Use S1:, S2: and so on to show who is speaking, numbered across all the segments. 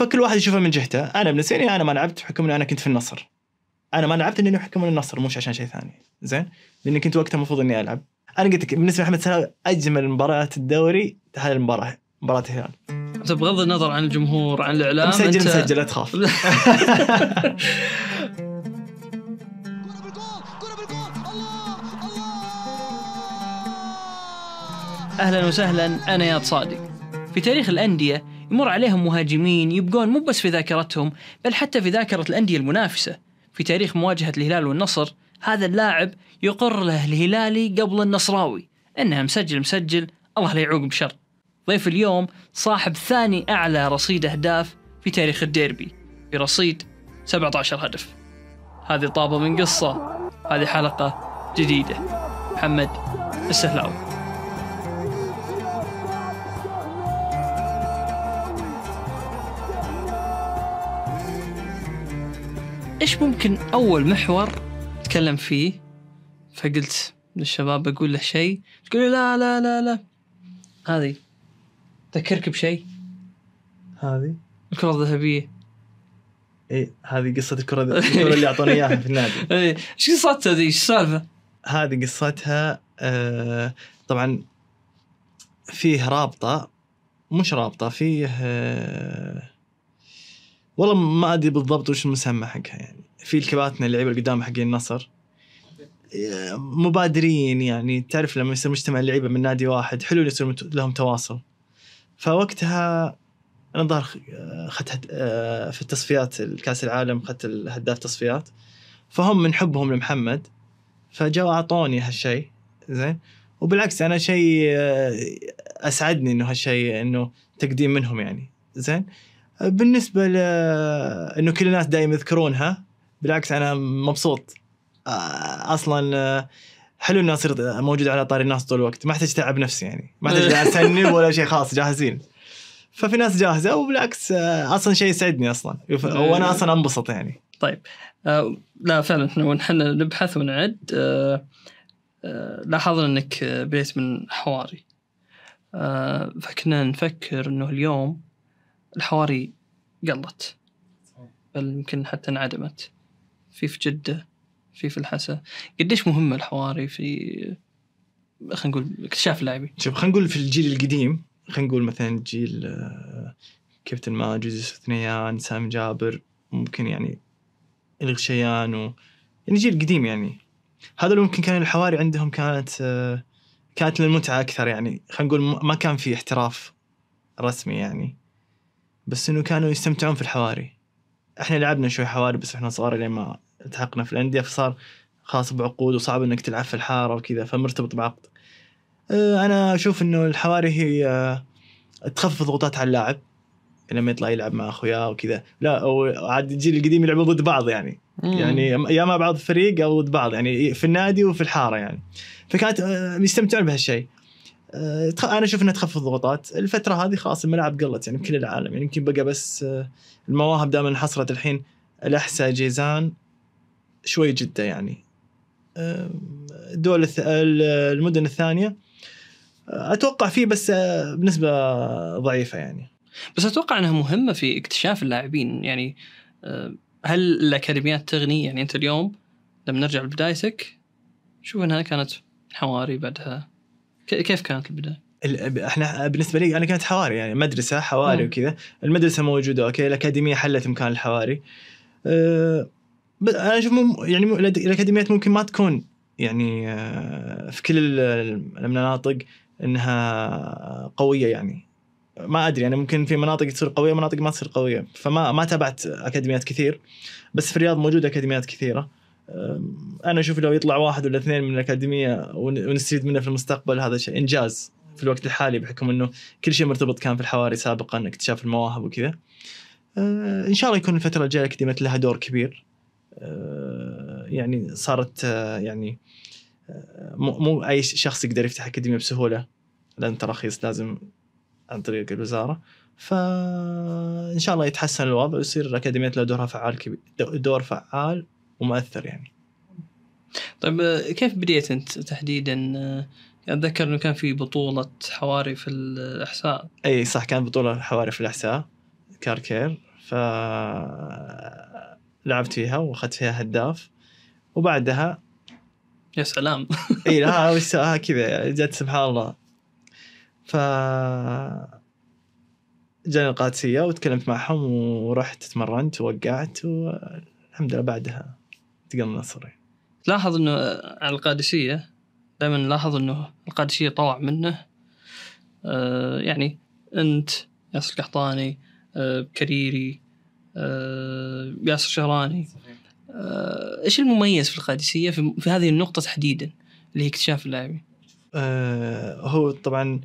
S1: فكل واحد يشوفها من جهته. أنا بالنسبة لي أنا ما لعبت بحكم اني أنا كنت في النصر. أنا ما لعبت إني بحكم النصر مش عشان شيء ثاني. زين؟ لأني كنت وقتها المفروض إني ألعب. أنا قلت لك بالنسبة لمحمد سلام أجمل مباريات الدوري هذه المباراة مباراة الهلال.
S2: انت بغض النظر عن الجمهور عن الإعلام
S1: مسجل
S2: انت
S1: مسجل لا تخاف.
S2: أهلا وسهلا أنا ياد صادق. في تاريخ الأندية يمر عليهم مهاجمين يبقون مو بس في ذاكرتهم بل حتى في ذاكرة الأندية المنافسة. في تاريخ مواجهة الهلال والنصر هذا اللاعب يقر له الهلالي قبل النصراوي انها مسجل مسجل الله لا يعوق بشر. ضيف اليوم صاحب ثاني أعلى رصيد أهداف في تاريخ الديربي برصيد 17 هدف. هذه طابة من قصة هذه حلقة جديدة. محمد السهلاوي. إيش ممكن أول محور اتكلم فيه؟ فقلت للشباب بقول له شيء تقول لا لا لا لا. هذه. تذكرك بشيء؟
S1: هذه.
S2: الكرة الذهبية.
S1: اي هذه قصة الكرة الكرة اللي أعطوني إياها في النادي.
S2: إيه. إيش قصتها ذي؟ إيش السالفة؟
S1: هذه قصتها آه طبعا فيه رابطة مش رابطة فيه آه والله ما أدري بالضبط وش المسمى حقها يعني. في الكباتن اللعيبه اللي قدام حقين النصر. مبادرين يعني. تعرف لما يصير مجتمع اللعيبة من نادي واحد حلو يصير لهم تواصل. فوقتها أنا ظهر أخذت آه، في التصفيات الكأس العالم أخذت الهداف تصفيات. فهم من حبهم لمحمد. فجاوا اعطوني هالشيء. زين؟ وبالعكس أنا شيء آه، أسعدني إنه هالشيء إنه تقديم منهم يعني. زين؟ بالنسبة ل إنه كل الناس دائما يذكرونها بالعكس أنا مبسوط. آه، أصلا آه، حلو اني اصير موجود على طاري الناس طول الوقت. ما أحتاج اتعب نفسي يعني. ما أحتاج أسنب ولا شيء خلاص جاهزين. ففي ناس جاهزة وبالعكس آه، أصلا شيء يسعدني أصلا. وأنا أصلا أنبسط يعني.
S2: طيب. آه لا فعلا إحنا ونحن نبحث ونعد. آه آه لاحظنا إنك بديت من حواري. فكنا نفكر إنه اليوم الحواري قلت. بل يمكن حتى انعدمت. في في جدة في في الحسا. قديش مهمة الحواري في خلينا نقول اكتشاف اللاعبين؟
S1: شوف خلينا نقول في الجيل القديم خلينا نقول مثلا جيل آه، كابتن ماجد يوسف ثنيان سام جابر ممكن يعني الغشيان و يعني جيل قديم يعني. هذول ممكن كان الحواري عندهم كانت آه، كانت للمتعة أكثر يعني. خلينا نقول ما كان في احتراف رسمي يعني. بس إنه كانوا يستمتعون في الحواري. إحنا لعبنا شوي حواري بس إحنا صغار لين ما التحقنا في الأندية فصار خاص بعقود وصعب إنك تلعب في الحارة وكذا فمرتبط بعقد. آه، أنا أشوف إنه الحواري هي آه، تخفف ضغوطات على اللاعب. لما يطلع يلعب مع اخوياه وكذا. لا أو عاد الجيل القديم يلعبون ضد بعض يعني. يعني يا مع بعض فريق أو ضد بعض يعني في النادي وفي الحارة يعني. فكانت آه، يستمتعون بهالشيء أنا أشوف انها تخفف ضغوطات الفترة هذه خلاص الملاعب قلت يعني بكل العالم. يعني يمكن بقى بس آه، المواهب دائما انحصرت الحين. الأحساء جيزان شوي جدة يعني. آه، الدول المدن الثانية أتوقع فيه بس آه، بنسبة ضعيفة يعني.
S2: بس أتوقع إنها مهمة في اكتشاف اللاعبين. يعني آه، هل الأكاديميات تغني؟ يعني أنت اليوم لما نرجع لبدايتك شوف إنها كانت حواري بعدها. كيف كانت البداية؟
S1: ال- إحنا بالنسبة لي أنا كانت حواري يعني مدرسة حواري. وكذا. المدرسة موجودة أوكي الأكاديمية حلت مكان الحواري. أه أنا أشوف يعني الأكاديميات ممكن ما تكون يعني آه، في كل ال- المناطق إنها قوية يعني. ما أدري يعني ممكن في مناطق تصير قوية مناطق ما تصير قوية. فما ما تابعت أكاديميات كثير. بس في الرياض موجودة أكاديميات كثيرة. أنا أشوف لو يطلع واحد ولا اثنين من الأكاديمية ون- ونستفيد منه في المستقبل هذا شيء إنجاز في الوقت الحالي بحكم إنه كل شيء مرتبط كان في الحواري سابقا اكتشاف المواهب وكذا. أه، إن شاء الله يكون الفترة الجاية الاكاديميات لها دور كبير. أه، يعني صارت أه، يعني مو مو أي شخص يقدر يفتح أكاديمية بسهولة لأن تراخيص لازم عن طريق الوزارة. فان شاء الله يتحسن الوضع ويصير الاكاديميات لها دورها فعال كبير دور فعال. ومؤثر يعني.
S2: طيب آه، كيف بديت أنت تحديدا؟ آه، أتذكر إنه كان في بطولة حواري في الاحساء
S1: أي صح كان بطولة حواري في الاحساء كاركير. ف لعبت فيها وأخذت فيها هداف. وبعدها
S2: يا سلام.
S1: إي لا كذا جت سبحان الله. ف جاني القادسية وتكلمت معهم ورحت تمرنت ووقعت والحمد لله بعدها. انتقلنا النصر
S2: تلاحظ إنه على القادسية دائما نلاحظ إنه القادسية طلع منه. آه يعني أنت ياسر القحطاني آه كريري آه ياسر شهراني. آه إيش المميز في القادسية؟ في, في هذه النقطة تحديدا اللي هي اكتشاف اللاعبين.
S1: آه هو طبعا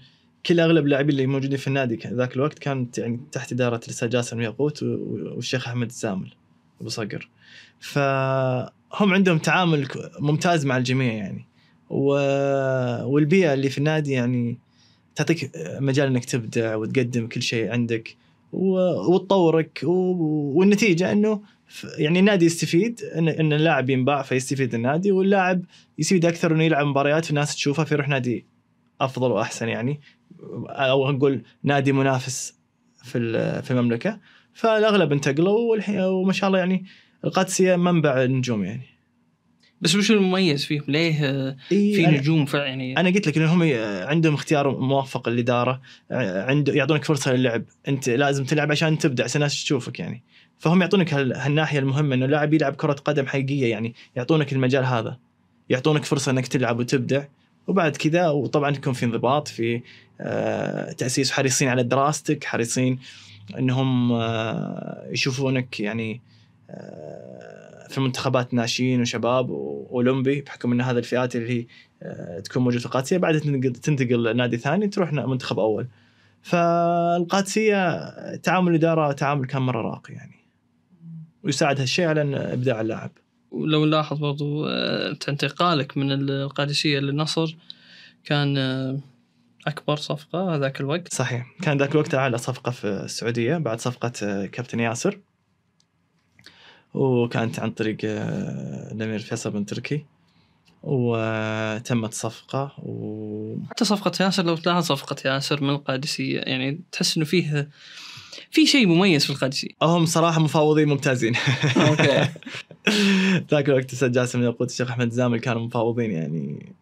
S1: كل أغلب اللاعبين اللي موجودين في النادي ذاك الوقت كانت يعني تحت إدارة الأستاذ جاسم ياقوت والشيخ أحمد الزامل أبو صقر. فهم عندهم تعامل ممتاز مع الجميع يعني. و... والبيئة اللي في النادي يعني تعطيك مجال إنك تبدع وتقدم كل شيء عندك و... وتطورك و... والنتيجة إنه يعني النادي يستفيد ان إن اللاعب ينباع فيستفيد النادي واللاعب يستفيد أكثر إنه يلعب مباريات والناس تشوفها فيروح نادي أفضل وأحسن يعني. أو نقول نادي منافس في في المملكة. فالأغلب انتقلوا والحين وما شاء الله يعني القادسيه منبع النجوم يعني.
S2: بس وش المميز فيهم؟ ليه في نجوم فعلا يعني؟
S1: أنا قلت لك انهم عندهم اختيار موفق الاداره عنده يعطونك فرصة للعب. أنت لازم تلعب عشان تبدع عشان الناس تشوفك يعني. فهم يعطونك هال- هالناحية المهمة إنه اللاعب يلعب كرة قدم حقيقية يعني يعطونك المجال هذا. يعطونك فرصة إنك تلعب وتبدع. وبعد كذا وطبعا يكون في انضباط في آه، تأسيس حريصين على دراستك حريصين إنهم آه، يشوفونك يعني في منتخبات ناشئين وشباب وأولمبي بحكم إن هذه الفئات اللي هي آه، تكون موجودة في القادسية بعدها تنتقل نادي ثاني تروح منتخب أول. فالقادسية تعامل الإدارة تعامل كان مرة راقي يعني. ويساعد هالشيء على إبداع اللاعب.
S2: ولو نلاحظ برضو آه، انتقالك من القادسية للنصر كان آه، أكبر صفقة هذاك الوقت.
S1: صحيح. كان ذاك الوقت أعلى صفقة في السعودية بعد صفقة آه، كابتن ياسر. وكانت عن طريق آه، الامير فيصل بن تركي. وتمت صفقة و
S2: حتى صفقة ياسر لو تلاحظ صفقة ياسر من القادسية يعني تحس إنه فيه في شيء مميز في القادسية.
S1: هم صراحة مفاوضين ممتازين.
S2: أوكي.
S1: ذاك الوقت الاستاذ جاسم ياقوت الشيخ أحمد زامل كانوا مفاوضين يعني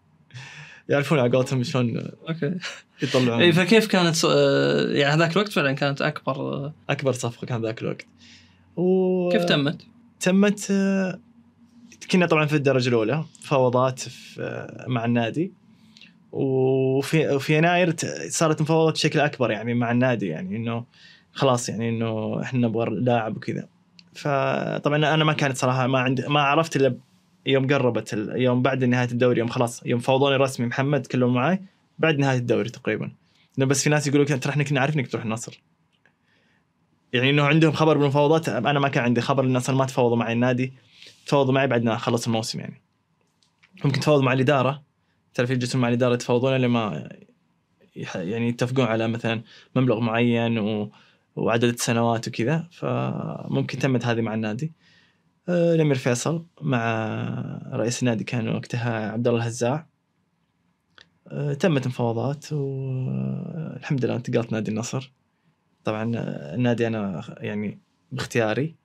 S1: يعرفون على قولتهم شلون
S2: أوكي.
S1: يطلعون.
S2: اي فكيف كانت آه، يعني هذاك الوقت فعلا كانت أكبر آه،
S1: أكبر صفقة كان ذاك الوقت. و...
S2: كيف تمت؟
S1: تمت كنا طبعا في الدرجة الأولى مفاوضات في مع النادي. وفي وفي يناير صارت مفاوضات بشكل أكبر يعني مع النادي يعني إنه خلاص يعني إنه إحنا نبغى لاعب وكذا. فطبعا أنا ما كانت صراحة ما عندي ما عرفت إلا يوم قربت يوم بعد نهاية الدوري يوم خلاص يوم فوضوني رسمي محمد تكلموا معي بعد نهاية الدوري تقريبا. بس في ناس يقولوا لك ترى إحنا كنا عارفين إنك تروح النصر. يعني إنه عندهم خبر بالمفاوضات أنا ما كان عندي خبر النصر ما تفاوضوا معي النادي تفاوضوا معي بعد ما خلص الموسم يعني. ممكن تفاوضوا مع الإدارة تعرف يجلسون مع الإدارة يتفاوضون لما يعني يتفقون على مثلا مبلغ معين و... وعدد سنوات وكذا فممكن تمت هذه مع النادي. آه، الأمير فيصل مع رئيس النادي كان وقتها عبد الله الهزاع. آه، تمت المفاوضات والحمد لله انتقلت نادي النصر. طبعا النادي أنا يعني باختياري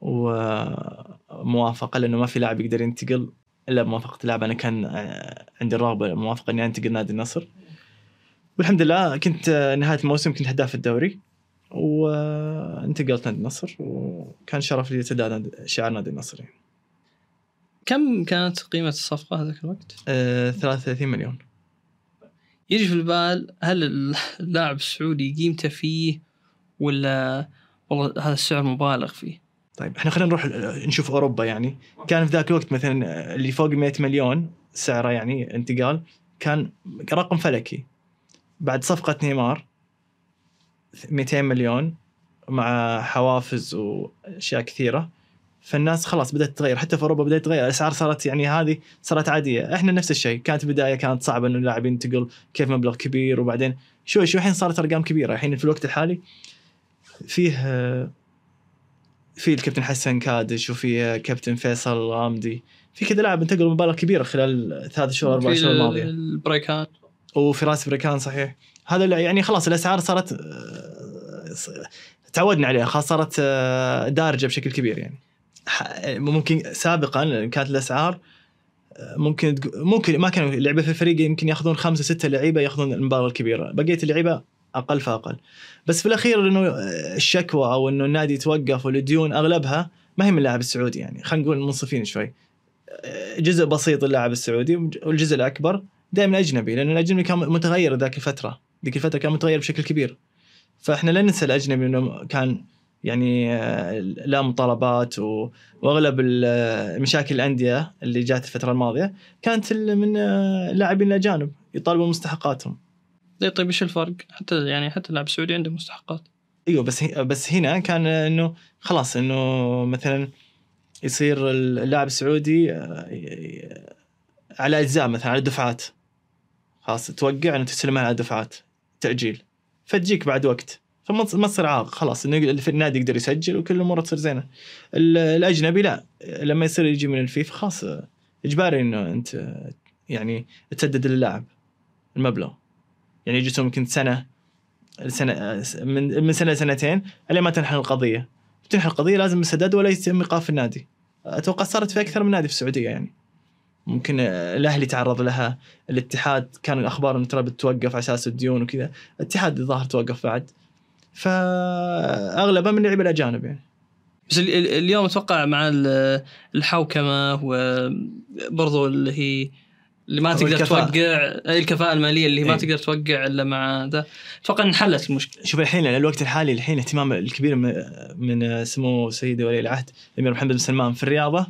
S1: وموافقة لأنه ما في لاعب يقدر ينتقل إلا بموافقة اللاعب أنا كان آه، عندي الرغبه الموافقه إني أنتقل نادي النصر والحمد لله كنت آه، نهاية الموسم كنت هداف الدوري وانتقلت نادي النصر وكان شرف لي ارتداء شعار نادي النصر يعني.
S2: كم كانت قيمة الصفقة هذاك الوقت؟
S1: آه، 33 مليون
S2: يجي في البال هل اللاعب السعودي قيمته فيه ولا والله هذا السعر مبالغ فيه؟
S1: طيب إحنا خلينا نروح نشوف أوروبا يعني. كان في ذاك الوقت مثلا اللي فوق 100 مليون سعره يعني انتقال كان رقم فلكي. بعد صفقة نيمار 200 مليون مع حوافز وأشياء كثيرة. فالناس خلاص بدأت تتغير حتى في أوروبا بدأت تتغير. الأسعار صارت يعني هذه صارت عادية. إحنا نفس الشيء كانت بدايه كانت صعبة إنه اللاعب ينتقل كيف مبلغ كبير وبعدين شوي شوي الحين صارت أرقام كبيرة. الحين في الوقت الحالي فيه في الكابتن حسن كادش وفي كابتن فيصل الغامدي في كذا لاعب انتقلوا مبالغ كبيرة خلال ثلاث شهور
S2: أربع
S1: شهور الماضية.
S2: البريكان
S1: وفراس بريكان صحيح. هذا يعني خلاص الأسعار صارت تعودنا عليها خلاص صارت دارجة بشكل كبير يعني. ممكن سابقا كانت الأسعار ممكن ممكن ما كانوا لعبة في الفريق يمكن ياخذون خمسة ستة لعيبة ياخذون المبالغ الكبيرة. بقية اللعيبة أقل فأقل. بس في الأخير إنه الشكوى أو إنه النادي يتوقف والديون أغلبها ما هي من اللاعب السعودي يعني. خلينا نقول منصفين شوي. جزء بسيط اللاعب السعودي والجزء الأكبر دائما أجنبي لأن الأجنبي كان متغير ذاك الفترة. ذيك الفترة كان متغير بشكل كبير. فإحنا لا ننسى الأجنبي إنه كان يعني آه، لا مطالبات وأغلب آه، مشاكل الأندية اللي جات الفترة الماضية كانت من آه، اللاعبين الأجانب يطالبون مستحقاتهم.
S2: طيب إيش الفرق؟ حتى يعني حتى اللاعب السعودي عنده مستحقات.
S1: إيوه بس بس هنا كان إنه خلاص إنه مثلا يصير اللاعب السعودي آه، على أجزاء مثلا على دفعات خلاص توقع إنه تستلمها على دفعات تاجيل فتجيك بعد وقت. فما تص- ما تصير عائق. خلاص إنه النادي يقدر يسجل وكل الأمور تصير زينة. ال- الأجنبي لا. لما يصير يجي من الفيفا خلاص إجباري إنه أنت يعني تسدد للاعب المبلغ. يعني يجي يمكن سنة سنة من من سنة لسنتين الين ما تنحل القضية. تنحل القضية لازم السداد ولا يتم إيقاف النادي. أتوقع صارت في أكثر من نادي في السعودية يعني. ممكن الأهلي تعرض لها الاتحاد كان الأخبار إنه ترى بتوقف على أساس الديون وكذا. الاتحاد الظاهر توقف بعد. فأغلبها من اللعيبه الأجانب يعني.
S2: بس ال- ال- اليوم أتوقع مع ال- الحوكمة وبرضو اللي هي اللي ما تقدر
S1: والكفاءة.
S2: توقع الكفاءة المالية اللي ما
S1: إيه.
S2: تقدر توقع إلا مع ذا أتوقع انحلت المشكلة
S1: شوف الحين الوقت الحالي الحين اهتمام الكبير من, من سمو سيدي ولي العهد الامير محمد بن سلمان في الرياضة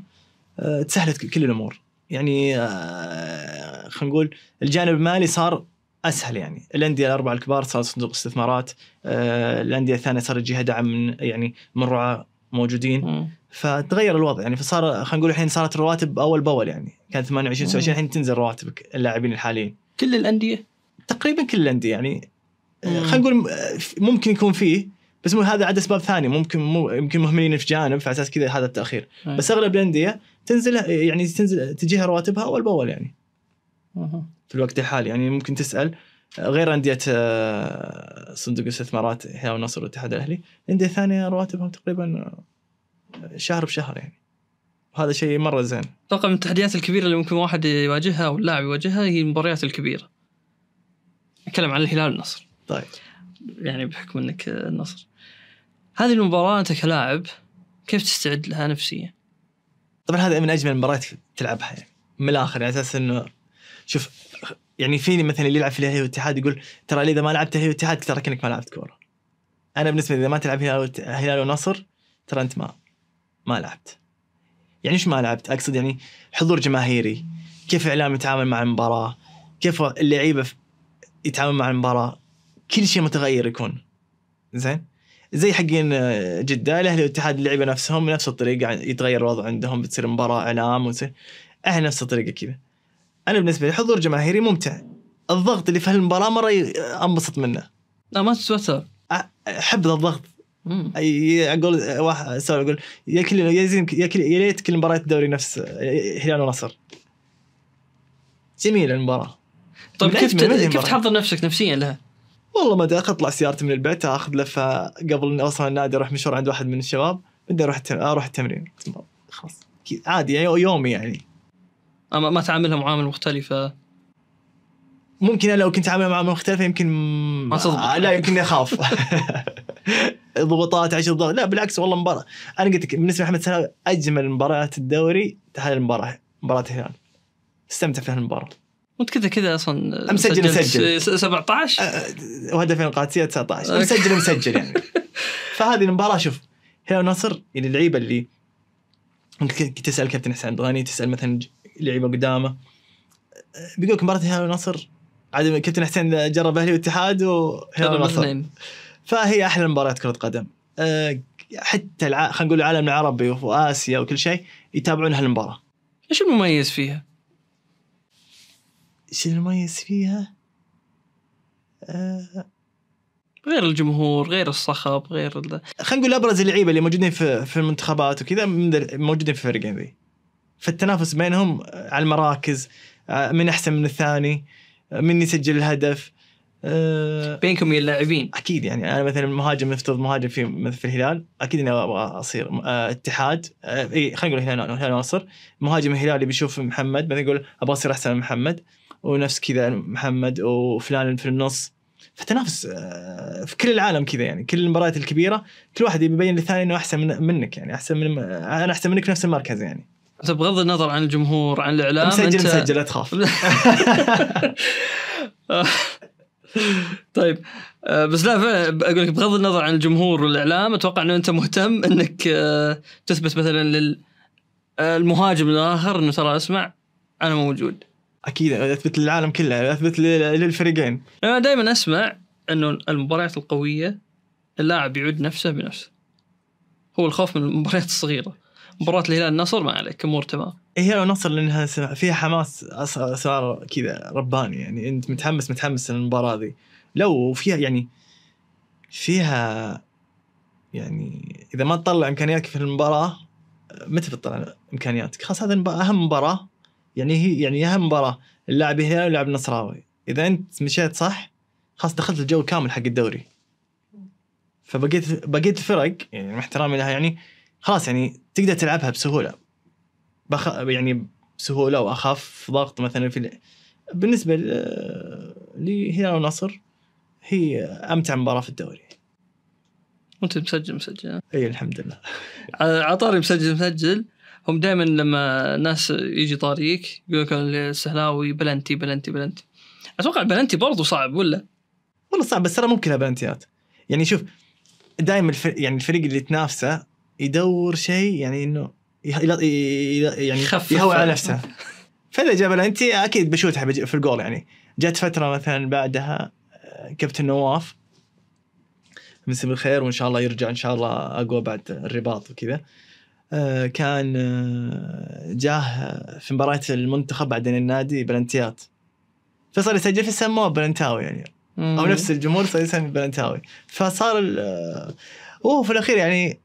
S1: آه، تسهلت كل الأمور يعني آه، خلينا نقول الجانب المالي صار أسهل يعني الأندية الأربعة الكبار صار صندوق استثمارات آه، الأندية الثانية صار يجيها دعم من يعني من رعاة موجودين. فتغير الوضع يعني فصار خلينا نقول الحين صارت الرواتب أول بأول يعني. كانت 28 29 الحين تنزل رواتب اللاعبين الحاليين.
S2: كل الأندية؟
S1: تقريبا كل الأندية يعني.
S2: مم.
S1: خلينا نقول آه، ممكن يكون فيه بس هذا عاد أسباب ثانية. ممكن مو يمكن مهملين في جانب فعلى أساس كذا هذا التأخير.
S2: أي.
S1: بس أغلب الأندية تنزل يعني تنزل تجيها رواتبها أول بأول يعني.
S2: أها.
S1: في الوقت الحالي يعني. ممكن تسأل آه، غير أندية آه، صندوق الاستثمارات احياء والنصر والاتحاد الأهلي الأندية الثانية رواتبهم تقريبا آه، شهر بشهر يعني. وهذا شيء مرة زين.
S2: أتوقع من التحديات الكبيرة اللي ممكن واحد يواجهها أو اللاعب يواجهها هي المباريات الكبيرة. أتكلم عن الهلال والنصر.
S1: طيب.
S2: يعني بحكم إنك النصر. هذه المباراة أنت كلاعب كيف تستعد لها نفسيا؟
S1: طبعا هذا من أجمل المباريات تلعبها يعني. من الآخر على أساس إنه شوف يعني فيني مثلا اللي يلعب في الاهلي والاتحاد يقول ترى إذا ما لعبت الاهلي والاتحاد ترى كأنك ما لعبت كورة. أنا بالنسبة لي إذا ما تلعب هلال هلال ونصر ترى أنت ما ما لعبت. يعني إيش ما لعبت؟ أقصد يعني حضور جماهيري، كيف الاعلام يتعامل مع المباراة، كيف اللعيبة يتعامل مع المباراة، كل شيء متغير يكون. زين؟ زي حقين آه، جدة الأهلي والاتحاد اللعيبه نفسهم بنفس الطريقة يتغير الوضع عندهم بتصير مباراة إعلام وتصير إحنا نفس الطريقة كذا. أنا بالنسبة لي حضور جماهيري ممتع. الضغط اللي في هالمباراة مرة ي- أنبسط منه.
S2: لا ما تتوتر
S1: أحب الضغط أقول واحد اسولف أقول يا كل يا يا ليت كل مباريات الدوري نفس هلال ونصر. جميله المباراة.
S2: طيب كيف كيف. تحضر نفسك نفسيا لها؟
S1: والله ما أدري اطلع سيارتي من البيت أخذ لفة قبل اني اوصل النادي أروح مشوار عند واحد من الشباب بدي أروح. أروح التمرين خلاص عادي يعني يومي يعني
S2: ما تعاملها معاملة مختلفة
S1: ممكن لو كنت عامل معامله مختلفة يمكن
S2: ما تضبط.
S1: آه، لا يمكن أخاف. ضغوطات عيش الضغط لا بالعكس والله مباراة. أنا قلت لك بالنسبة لأحمد سلام أجمل مباريات الدوري هذه المباراة مباراة الهلال. استمتع في المباراه
S2: وانت كذا كذا أصلا
S1: مسجل- مسجل.
S2: س- 17
S1: أه، وهدفين القادسيه 19
S2: أوكي.
S1: مسجل مسجل يعني. فهذه المباراة شوف هلال ونصر يعني اللعيبة اللي تسأل كابتن حسين ضغني تسأل مثلا لعيبة قدامه. أه، بيقول لك مباراة الهلال ونصر عاد كابتن حسين جرب أهلي والاتحاد وهلال
S2: الاثنين
S1: فهي أحلى مباريات كرة قدم. أه، حتى الع... خلينا نقول العالم العربي واسيا وكل شيء يتابعون هالمباراة.
S2: إيش المميز فيها؟
S1: إيش المميز فيها؟ أه
S2: غير الجمهور غير الصخب غير ال...
S1: خلينا نقول أبرز اللعيبة اللي موجودين في في المنتخبات وكذا موجودين في الفريقين ذي. فالتنافس بينهم على المراكز آه، من أحسن من الثاني. آه، من يسجل الهدف. آه،
S2: بينكم وبين اللاعبين.
S1: أكيد يعني أنا مثلا مهاجم نفترض مهاجم في مثل في الهلال أكيد إني أبغى أصير آه، اتحاد. آه، إي خلينا نقول الهلال الهلال ناصر. مهاجم الهلالي بيشوف محمد بعدين يقول أبغى أصير أحسن من محمد ونفس كذا محمد وفلان في النص. فتنافس آه، في كل العالم كذا يعني كل المباريات الكبيرة كل واحد يبين للثاني إنه أحسن من منك يعني أحسن من أنا أحسن منك في نفس المركز يعني.
S2: بغض النظر عن الجمهور عن الإعلام
S1: مسجل
S2: انت
S1: مسجل لا تخاف.
S2: طيب آه، بس لا فعلا أقول لك بغض النظر عن الجمهور والإعلام أتوقع إنه أنت مهتم إنك آه، تثبت مثلا للمهاجم الآخر إنه ترى اسمع أنا موجود.
S1: أكيد أثبت للعالم كله أثبت لل- للفريقين.
S2: أنا دائما أسمع إنه المباريات القوية اللاعب يعد نفسه بنفسه. هو الخوف من المباريات الصغيرة. مباراة الهلال النصر ما عليك امور تمام.
S1: هي لو نصر لانها فيها حماس صار كذا رباني يعني أنت متحمس متحمس للمباراة ذي. لو فيها يعني فيها يعني إذا ما تطلع إمكانياتك في المباراة متى بتطلع إمكانياتك؟ خلاص هذا أهم مباراة. يعني هي يعني أهم مباراة اللاعب الهلال واللاعب النصراوي. إذا أنت مشيت صح خلاص دخلت الجو كامل حق الدوري. فبقيت بقيت الفرق يعني مع احترامي لها يعني خلاص يعني تقدر تلعبها بسهولة. بخ... يعني بسهولة وأخف ضغط مثلا في ال... بالنسبة لهلال ونصر هي أمتع مباراة في الدوري.
S2: وانت مسجل مسجل.
S1: إي الحمد لله.
S2: عطاري مسجل مسجل. هم دائما لما ناس يجي طاريك يقول لك السهلاوي بلنتي بلنتي بلنتي. أتوقع بلنتي برضو صعب ولا؟
S1: والله صعب بس ترى ممكن بلنتيات يعني شوف دائما الف... يعني الفريق اللي تنافسه يدور شيء يعني إنه يعني. يهون على نفسه. فإذا جاب بلنتي أكيد بشوتها في الجول يعني. جت فترة مثلا بعدها آه، كابتن نواف مسي بالخير وإن شاء الله يرجع إن شاء الله أقوى بعد الرباط وكذا. آه، كان آه، جاه في مباراة المنتخب بعدين النادي بلنتيات. فصار يسجل فسموه بلنتاوي يعني. أو نفس الجمهور صار يسمي بلنتاوي. فصار هو في الأخير يعني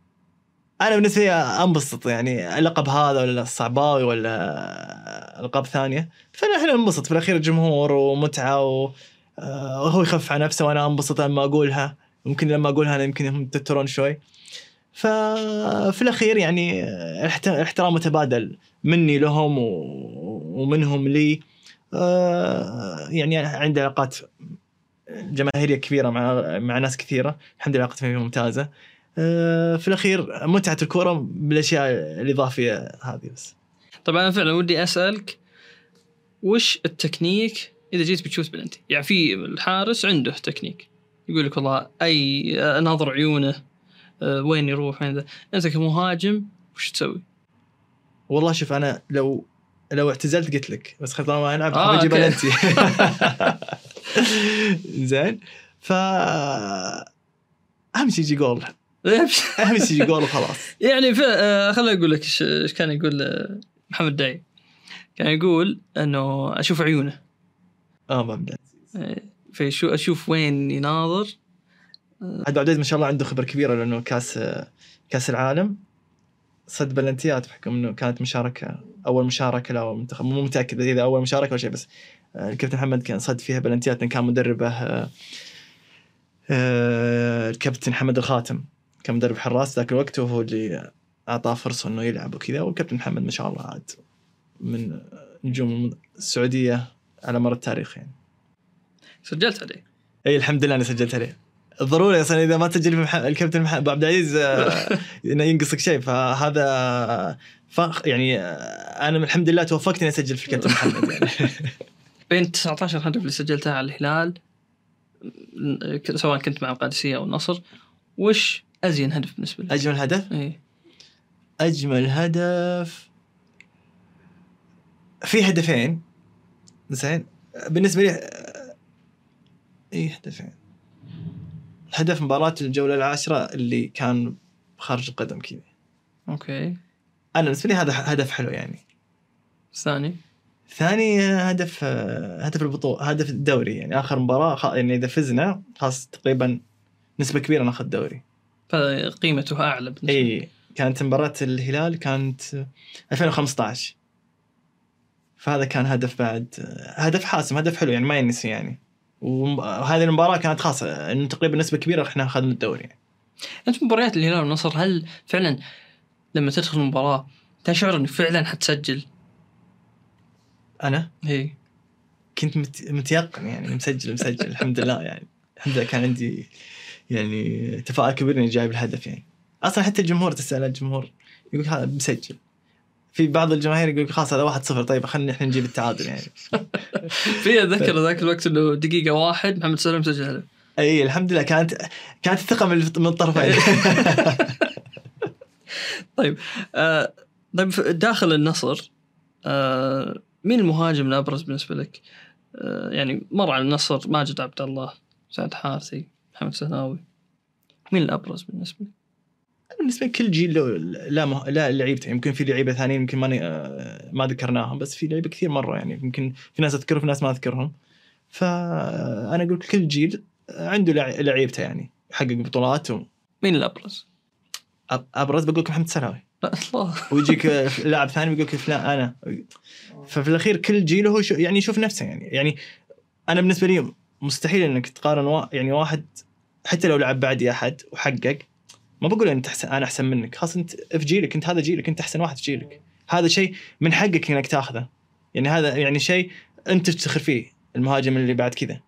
S1: أنا بالنسبة لي أنبسط يعني اللقب هذا ولا الصعباوي ولا ألقاب ثانية فاحنا ننبسط في الأخير جمهور ومتعة و- آه، وهو يخفف على نفسه وأنا أنبسط لما أقولها. ممكن لما أقولها أنا يمكن هم يتوترون شوي. ففي الأخير يعني الاحت- الاحترام متبادل مني لهم ومنهم لي. آه، يعني عندي علاقات جماهيرية كبيرة مع مع ناس كثيرة. الحمد لله علاقتي ممتازة. في الأخير متعة الكورة بالأشياء الإضافية هذه بس
S2: طبعا أنا فعلا ودي أسألك وش التكنيك إذا جيت بتشوت بلنتي؟ يعني في الحارس عنده تكنيك يقول لك والله أي ناظر عيونه آه، وين يروح وين أنت كمهاجم وش تسوي؟
S1: والله شوف أنا لو لو اعتزلت قلت لك بس خلاص ما ألعب
S2: آه،
S1: بجيب. بلنتي زين ف أهم شيء يجي جول اهم شيء جول وخلاص
S2: يعني آه، خليني أقول لك إيش كان يقول آه، محمد داعي كان يقول إنه أشوف عيونه.
S1: آه أبدأ.
S2: آه، فشو أشوف وين يناظر.
S1: عبد العزيز ما شاء الله عنده خبرة كبيرة لأنه كاس كأس العالم. صد بلنتيات بحكم إنه كانت مشاركة أول مشاركة له منتخب مو متأكد إذا أول مشاركة ولا شيء بس آه، الكابتن محمد كان صد فيها بلنتيات كان مدربه آه، آه، الكابتن حمد الخاتم. كان مدرب حراس ذاك الوقت وهو اللي أعطاه فرصة إنه يلعب وكذا والكابتن محمد ما شاء الله عاد من نجوم السعودية على مر التاريخ يعني.
S2: سجلت عليه؟
S1: إي الحمد لله أنا سجلت عليه. ضروري أصلا إذا ما تسجل في مح... الكابتن مح... أبو عبد العزيز آه، إنه ينقصك شيء. فهذا فخ يعني آه، أنا الحمد لله توفقت إني أسجل في الكابتن محمد يعني.
S2: بين 19 هدف اللي سجلتها على الهلال سواء كنت مع القادسية أو النصر. وش أزين هدف بالنسبة لك؟
S1: أجمل هدف؟
S2: إيه
S1: أجمل هدف. في هدفين. زين. بالنسبة لي إي هدفين. هدف مباراة الجولة العاشرة اللي كان خارج القدم كذا
S2: أوكي.
S1: أنا بالنسبة لي هذا هدف حلو يعني.
S2: الثاني
S1: ثاني هدف هدف البطولة هدف الدوري يعني. آخر مباراة خ- يعني إذا فزنا خلاص تقريبا نسبة كبيرة ناخذ الدوري.
S2: فقيمته أعلى بالنسبة.
S1: إي كانت مباراة الهلال كانت 2015 فهذا كان هدف بعد هدف حاسم هدف حلو يعني ما ينسي يعني وهذه المباراة كانت خاصة انه تقريبا نسبة كبيرة إحنا أخذنا الدوري يعني.
S2: أنت مباريات الهلال والنصر هل فعلا لما تدخل المباراة تشعر إنك فعلا حتسجل؟
S1: أنا
S2: إي
S1: كنت مت- متيقن يعني مسجل مسجل الحمد لله يعني الحمد لله كان عندي يعني تفاؤل كبير إني جايب الهدف يعني. أصلا حتى الجمهور تسأل الجمهور يقول هذا مسجل. في بعض الجماهير يقول خلاص هذا واحد صفر طيب خلينا إحنا نجيب التعادل يعني.
S2: في أتذكر ذاك الوقت إنه دقيقة واحد محمد سلام سجل هدف
S1: إي الحمد لله. كانت كانت الثقة من الطرفين.
S2: طيب آه طيب داخل النصر آه مين المهاجم الأبرز بالنسبة لك؟ آه يعني مر على النصر ماجد عبد الله سعد حارثي. محمد سهناوي مين الأبرز بالنسبة لك؟
S1: بالنسبة لكل جيل له لا مه... لا لعيبته. يمكن في لعيبة ثانيين يمكن ما آه، ما ذكرناهم بس في لعيبة كثير مرة يعني يمكن في ناس أذكرهم في ناس ما أذكرهم. فأنا أقول كل جيل عنده لع- لعيبته يعني يحقق بطولات و...
S2: مين
S1: الأبرز؟ أبرز بقول لك محمد سلاوي
S2: لا الله.
S1: ويجيك لاعب ثاني بيقول لك فلان أنا. ففي الأخير كل جيل هو شو يعني يشوف نفسه يعني يعني أنا بالنسبة لي مستحيل إنك تقارن وا... يعني واحد حتى لو لعب بعدي أحد وحقق ما بقول إنت أحسن أنا أحسن منك. خلاص أنت في جيلك أنت هذا جيلك أنت أحسن واحد في جيلك. هذا شيء من حقك إنك تأخذه. يعني هذا يعني شيء أنت تفتخر فيه المهاجم اللي بعد كذا.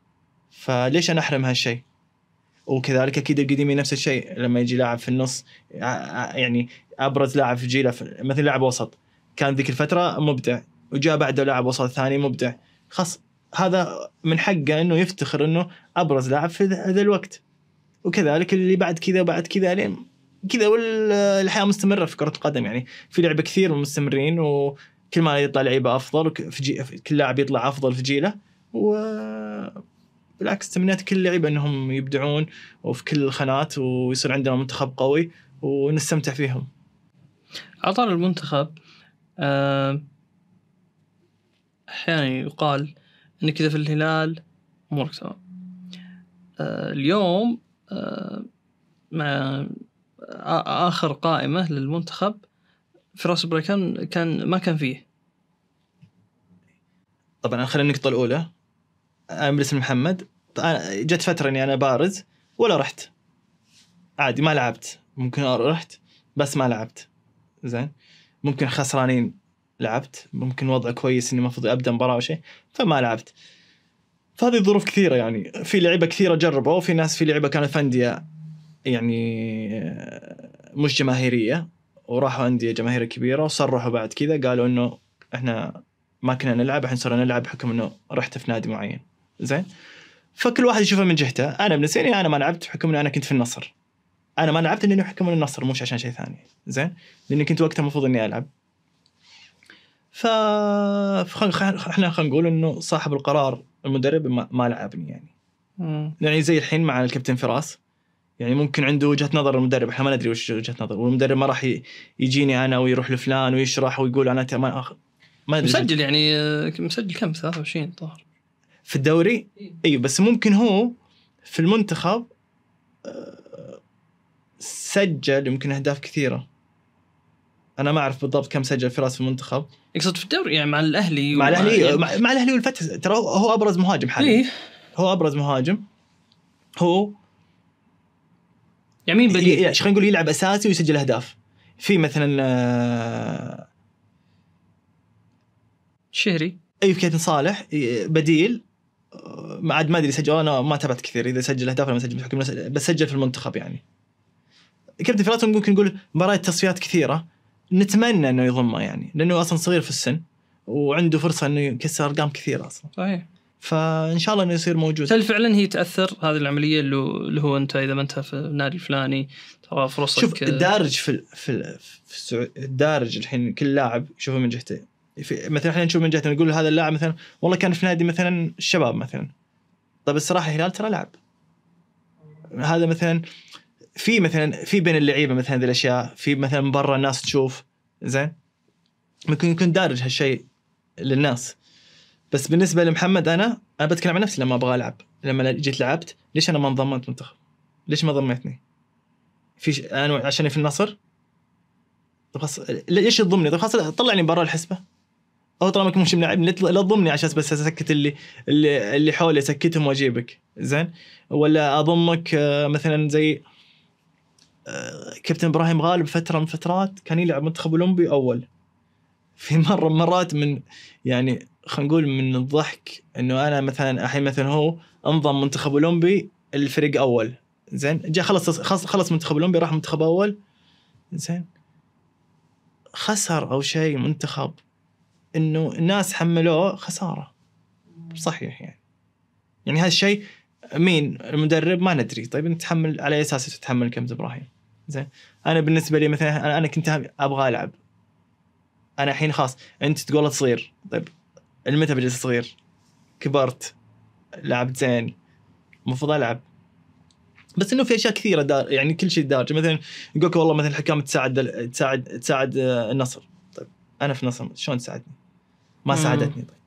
S1: فليش أنا أحرم هالشيء؟ وكذلك أكيد القديمي نفس الشيء لما يجي لاعب في النص يعني أبرز لاعب في جيله مثل لاعب وسط. كان ذيك الفترة مبدع وجاء بعده لاعب وسط ثاني مبدع. خلاص هذا من حقه إنه يفتخر إنه أبرز لاعب في ذا ذا الوقت. وكذلك اللي بعد كذا وبعد كذا لين كذا والحياة مستمرة في كرة القدم يعني في لعبة كثير مستمرين وكل ما يطلع لعيبة أفضل في. كل لاعب يطلع أفضل في جيله و بالعكس تمنيات كل لعيبة إنهم يبدعون وفي كل الخانات ويصير عندنا منتخب قوي ونستمتع فيهم.
S2: على طار المنتخب آه، أحيانا يقال إن كذا في الهلال امورك تمام آه، اليوم مع آخر قائمة للمنتخب فراس بريكان كان ما كان فيه.
S1: طبعا خلينا النقطة الأولى. أنا باسم محمد. جت فترة إني أنا بارز ولا رحت. عادي ما لعبت. ممكن رحت بس ما لعبت. زين. ممكن خسرانين لعبت. ممكن وضع كويس إني المفروض ابدا مباراه أو شيء فما لعبت. فهذه ظروف كثيرة يعني. في لعيبة كثيرة جربوا وفي ناس في لعيبة كانت في أندية يعني آه، مش جماهيرية وراحوا أندية جماهيرية كبيرة وصرحوا بعد كذا قالوا إنه إحنا ما كنا نلعب الحين صرنا نلعب بحكم إنه رحت في نادي معين. زين؟ فكل واحد يشوفها من جهته. أنا بالنسبة لي أنا ما لعبت بحكم إني أنا كنت في النصر. أنا ما لعبت لاني بحكم النصر مش عشان شيء ثاني. زين؟ لأني كنت وقتها المفروض إني ألعب. ف إحنا خلينا نقول إنه صاحب القرار المدرب ما, ما لعبني يعني. يعني زي الحين مع الكابتن فراس يعني ممكن عنده وجهة نظر المدرب إحنا ما ندري وش وجهة نظر والمدرب ما راح يجيني أنا ويروح لفلان ويشرح ويقول أنا ما أخ... ما ادري
S2: مسجل يعني آه، مسجل كم؟ 23 ظهر
S1: في الدوري؟ أيوه بس ممكن هو في المنتخب آه، سجل يمكن أهداف كثيرة. أنا ما أعرف بالضبط كم سجل فراس في المنتخب.
S2: يقصد في الدوري يعني مع الأهلي
S1: مع الأهلي
S2: يعني-
S1: مع, مع الأهلي والفتح ترى هو- أبرز مهاجم حاليا.
S2: إيه.
S1: هو أبرز مهاجم. هو
S2: يعني مين بديل؟
S1: بديل خلينا نقول يلعب أساسي ويسجل أهداف. في مثلا آه،
S2: شهري.
S1: اي في كابتن صالح بديل. ما عاد ما أدري سجل أنا ما تابعت كثير إذا سجل أهداف ولا ما سجل بس سجل في المنتخب يعني. كابتن فراس ممكن نقول مباريات تصفيات كثيرة. نتمنى إنه يضمها يعني لأنه أصلا صغير في السن وعنده فرصة إنه يكسر أرقام كثيرة أصلا.
S2: صحيح.
S1: فإن شاء الله إنه يصير موجود.
S2: هل فعلا هي تأثر؟ هذه العملية اللي هو أنت إذا ما أنت في النادي الفلاني ترى فرصك
S1: شوف الدارج في ال- في ال- في السعو- الدارج الحين كل لاعب يشوفه من جهته. في مثلا إحنا نشوف من جهته نقول هذا اللاعب مثلا والله كان في نادي مثلا الشباب مثلا. طيب الصراحة الهلال ترى لعب هذا مثلا في مثلا في بين اللعيبة مثلا هذه الأشياء في مثلا برا الناس تشوف. زين؟ ممكن يكون دارج هالشيء للناس. بس بالنسبة لمحمد أنا أنا بتكلم عن نفسي لما أبغى ألعب. لما جيت لعبت ليش أنا ما انضميت منتخب؟ ليش ما ضميتني؟ في ش... أنا عشان في النصر؟ طب خلاص ليش تضمني؟ طب خلاص طلعني برا الحسبة. أو طالما مش ملاعبني لا تضمني عشان بس أسكت اللي اللي اللي حولي أسكتهم وأجيبك. زين؟ ولا أضمك آه، مثلا زي كابتن إبراهيم غالب فترة من فترات كان يلعب منتخب أولمبي أول. في مرة من مرات من يعني خلينا نقول من الضحك إنه أنا مثلا الحين مثلا هو انضم منتخب أولمبي الفريق أول. زين؟ جاء خلص خلص, منتخب أولمبي راح منتخب أول. زين؟ خسر أو شيء منتخب إنه الناس حملوه خسارة. صحيح يعني. يعني هذا الشيء مين؟ المدرب ما ندري. طيب انت تحمل على أساس تتحمل كابتن إبراهيم؟ زين. أنا بالنسبة لي مثلا أنا- كنت أبغى ألعب. أنا الحين خلاص أنت تقول صغير طيب المتى بجلس صغير كبرت لعبت زين. المفروض ألعب. بس إنه في أشياء كثيرة دار يعني كل شيء دارج. مثلا يقولك والله مثلا الحكام تساعد تساعد تساعد آه، النصر. طيب أنا في النصر شلون تساعدني؟ ما. ساعدتني. طيب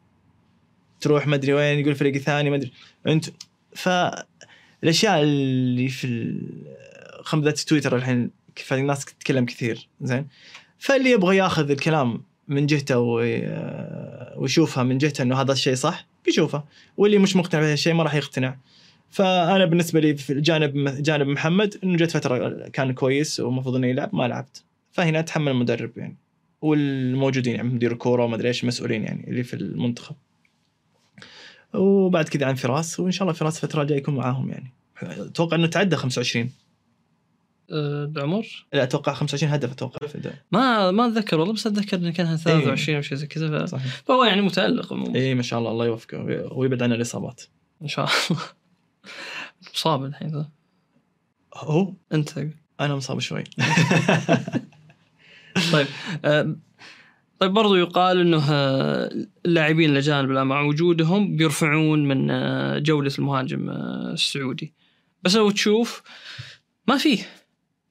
S1: تروح ما أدري وين يقول فريق ثاني ما أدري. أنت فالأشياء اللي في خمدة تويتر الحين كيف الناس تتكلم كثير زين؟ فاللي يبغى ياخذ الكلام من جهته وي- ويشوفها من جهته إنه هذا الشيء صح بيشوفه. واللي مش مقتنع بهذا الشيء ما راح يقتنع. فأنا بالنسبة لي في جانب جانب محمد إنه جت فترة كان كويس ومفروض إنه يلعب ما لعبت. فهنا اتحمل المدرب يعني. والموجودين يعني مدير الكورة وما أدري إيش مسؤولين يعني اللي في المنتخب. وبعد كذا عن فراس وإن شاء الله فراس الفترة الجاية يكون معاهم يعني. أتوقع إنه تعدى 25
S2: أه، بعمر؟
S1: لا أتوقع 25 هدف أتوقع في
S2: ما ما أتذكر والله بس أتذكر انه كان 23 أو شيء زي كذا فهو يعني متألق عموما.
S1: اي ما شاء الله الله يوفقه ويبعد عن الإصابات.
S2: إن شاء الله. مصاب الحين ذا.
S1: هو؟
S2: أنت.
S1: أنا مصاب شوي.
S2: طيب آه، طيب برضو يقال إنه آه، اللاعبين الأجانب الآن مع وجودهم بيرفعون من آه، جوده المهاجم آه، السعودي. بس لو تشوف ما فيه.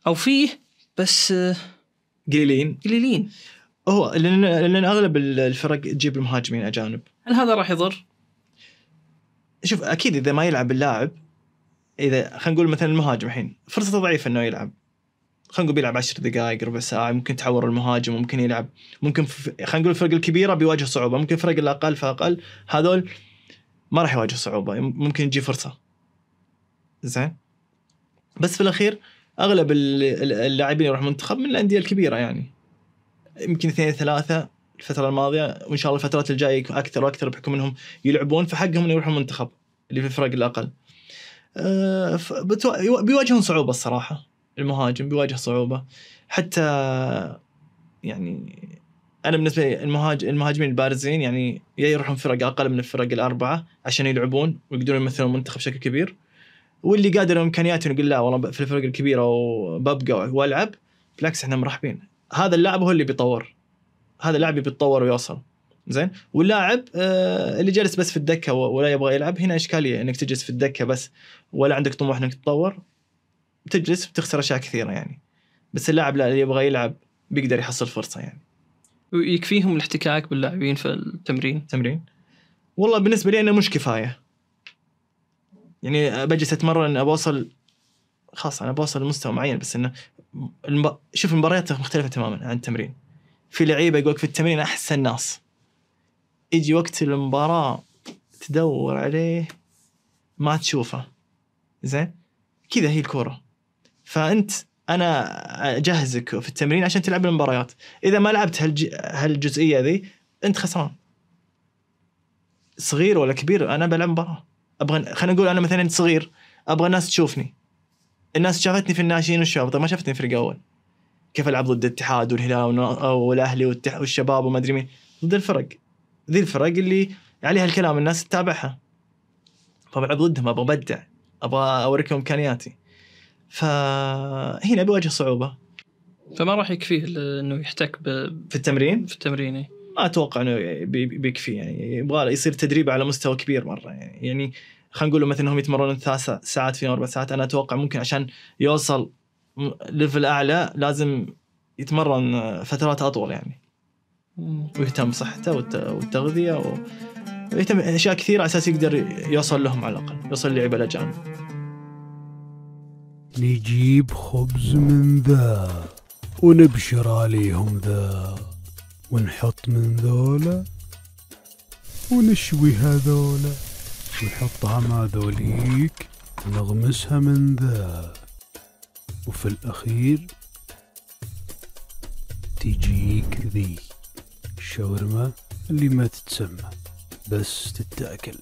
S2: أو فيه بس
S1: قليلين.
S2: قليلين.
S1: هو لأن لأن أغلب الفرق تجيب المهاجمين اجانب
S2: هل هذا راح يضر؟
S1: شوف أكيد إذا ما يلعب اللاعب إذا خلينا نقول مثلا المهاجم الحين فرصته ضعيفة إنه يلعب. خلينا نقول بيلعب 10 دقائق ربع ساعة ممكن تعور المهاجم ممكن يلعب ممكن خلينا نقول الفرق الكبيرة بيواجه صعوبة ممكن الفرق الاقل فأقل هذول ما راح يواجه صعوبة ممكن تجي فرصة. زين؟ بس في الأخير أغلب ال- ال- اللاعبين يروح المنتخب من الأندية الكبيرة يعني. يمكن اثنين ثلاثة الفترة الماضية وإن شاء الله الفترات الجاية أكثر وأكثر بحكم إنهم يلعبون فحقهم إنه يروحوا المنتخب اللي في الفرق الأقل. أه بيواجهون صعوبة الصراحة. المهاجم بيواجه صعوبة. حتى يعني أنا بالنسبة لي المهاج... المهاجمين البارزين يعني يا يروحون فرق أقل من الفرق الأربعة عشان يلعبون ويقدرون يمثلون المنتخب بشكل كبير. واللي قادر امكانياته يقول لا والله في الفرق الكبيرة وببقى وألعب بالعكس إحنا مرحبين. هذا اللاعب هو اللي بيطور. هذا اللاعب بيتطور ويوصل. زين؟ واللاعب آه اللي جالس بس في الدكة ولا يبغى يلعب هنا إشكالية إنك تجلس في الدكة بس ولا عندك طموح إنك تتطور. بتجلس بتخسر أشياء كثيرة يعني. بس اللاعب لا اللي يبغى يلعب بيقدر يحصل فرصة يعني.
S2: يكفيهم الاحتكاك باللاعبين في التمرين.
S1: تمرين. والله بالنسبة لي أنا مش كفاية. يعني بجلس أتمرن ابى اوصل خلاص أنا بوصل لمستوى معين بس إنه المب... شوف المباريات مختلفة تماما عن التمرين. في لعيبة يقولك في التمرين أحسن ناس. يجي وقت المباراة تدور عليه ما تشوفه. زين؟ كذا هي الكورة. فأنت أنا أجهزك في التمرين عشان تلعب المباريات. إذا ما لعبت هالج... هالجزئية ذي أنت خسران. صغير ولا كبير أنا بلعب مباراة. أبغى خلينا نقول أنا مثلا صغير أبغى الناس تشوفني. الناس شافتني في الناشئين والشباب طيب ما شافتني في فريق أول. كيف ألعب ضد الاتحاد والهلال والاهلي والشباب وما أدري مين. ضد الفرق. ذي الفرق اللي عليها الكلام الناس تتابعها. فبلعب ضدهم أبغى أبدع أبغى اوريكم إمكانياتي. فهنا بيواجه صعوبة
S2: فما راح يكفيه إنه يحتك ب-
S1: في التمرين
S2: في التمرين إيه.
S1: ما أتوقع إنه بي- بي- بيكفي يعني يبغى يصير تدريب على مستوى كبير مرة يعني يعني خلينا نقول مثلا انهم يتمرنون ثلاث ساعات في يوم أربع ساعات أنا أتوقع ممكن عشان يوصل level أعلى لازم يتمرن فترات أطول يعني. ويهتم بصحته والت- والتغذية و... ويهتم أشياء كثيرة على أساس يقدر يوصل لهم على الأقل يوصل للعيبه الاجانب
S3: نجيب خبز من ذا ونبشر عليهم ذا ونحط من ذولا ونشوي هذولا ونحطها مع ذوليك ونغمسها من ذا وفي الأخير تجيك ذي الشاورما اللي ما تتسمى بس تتاكل.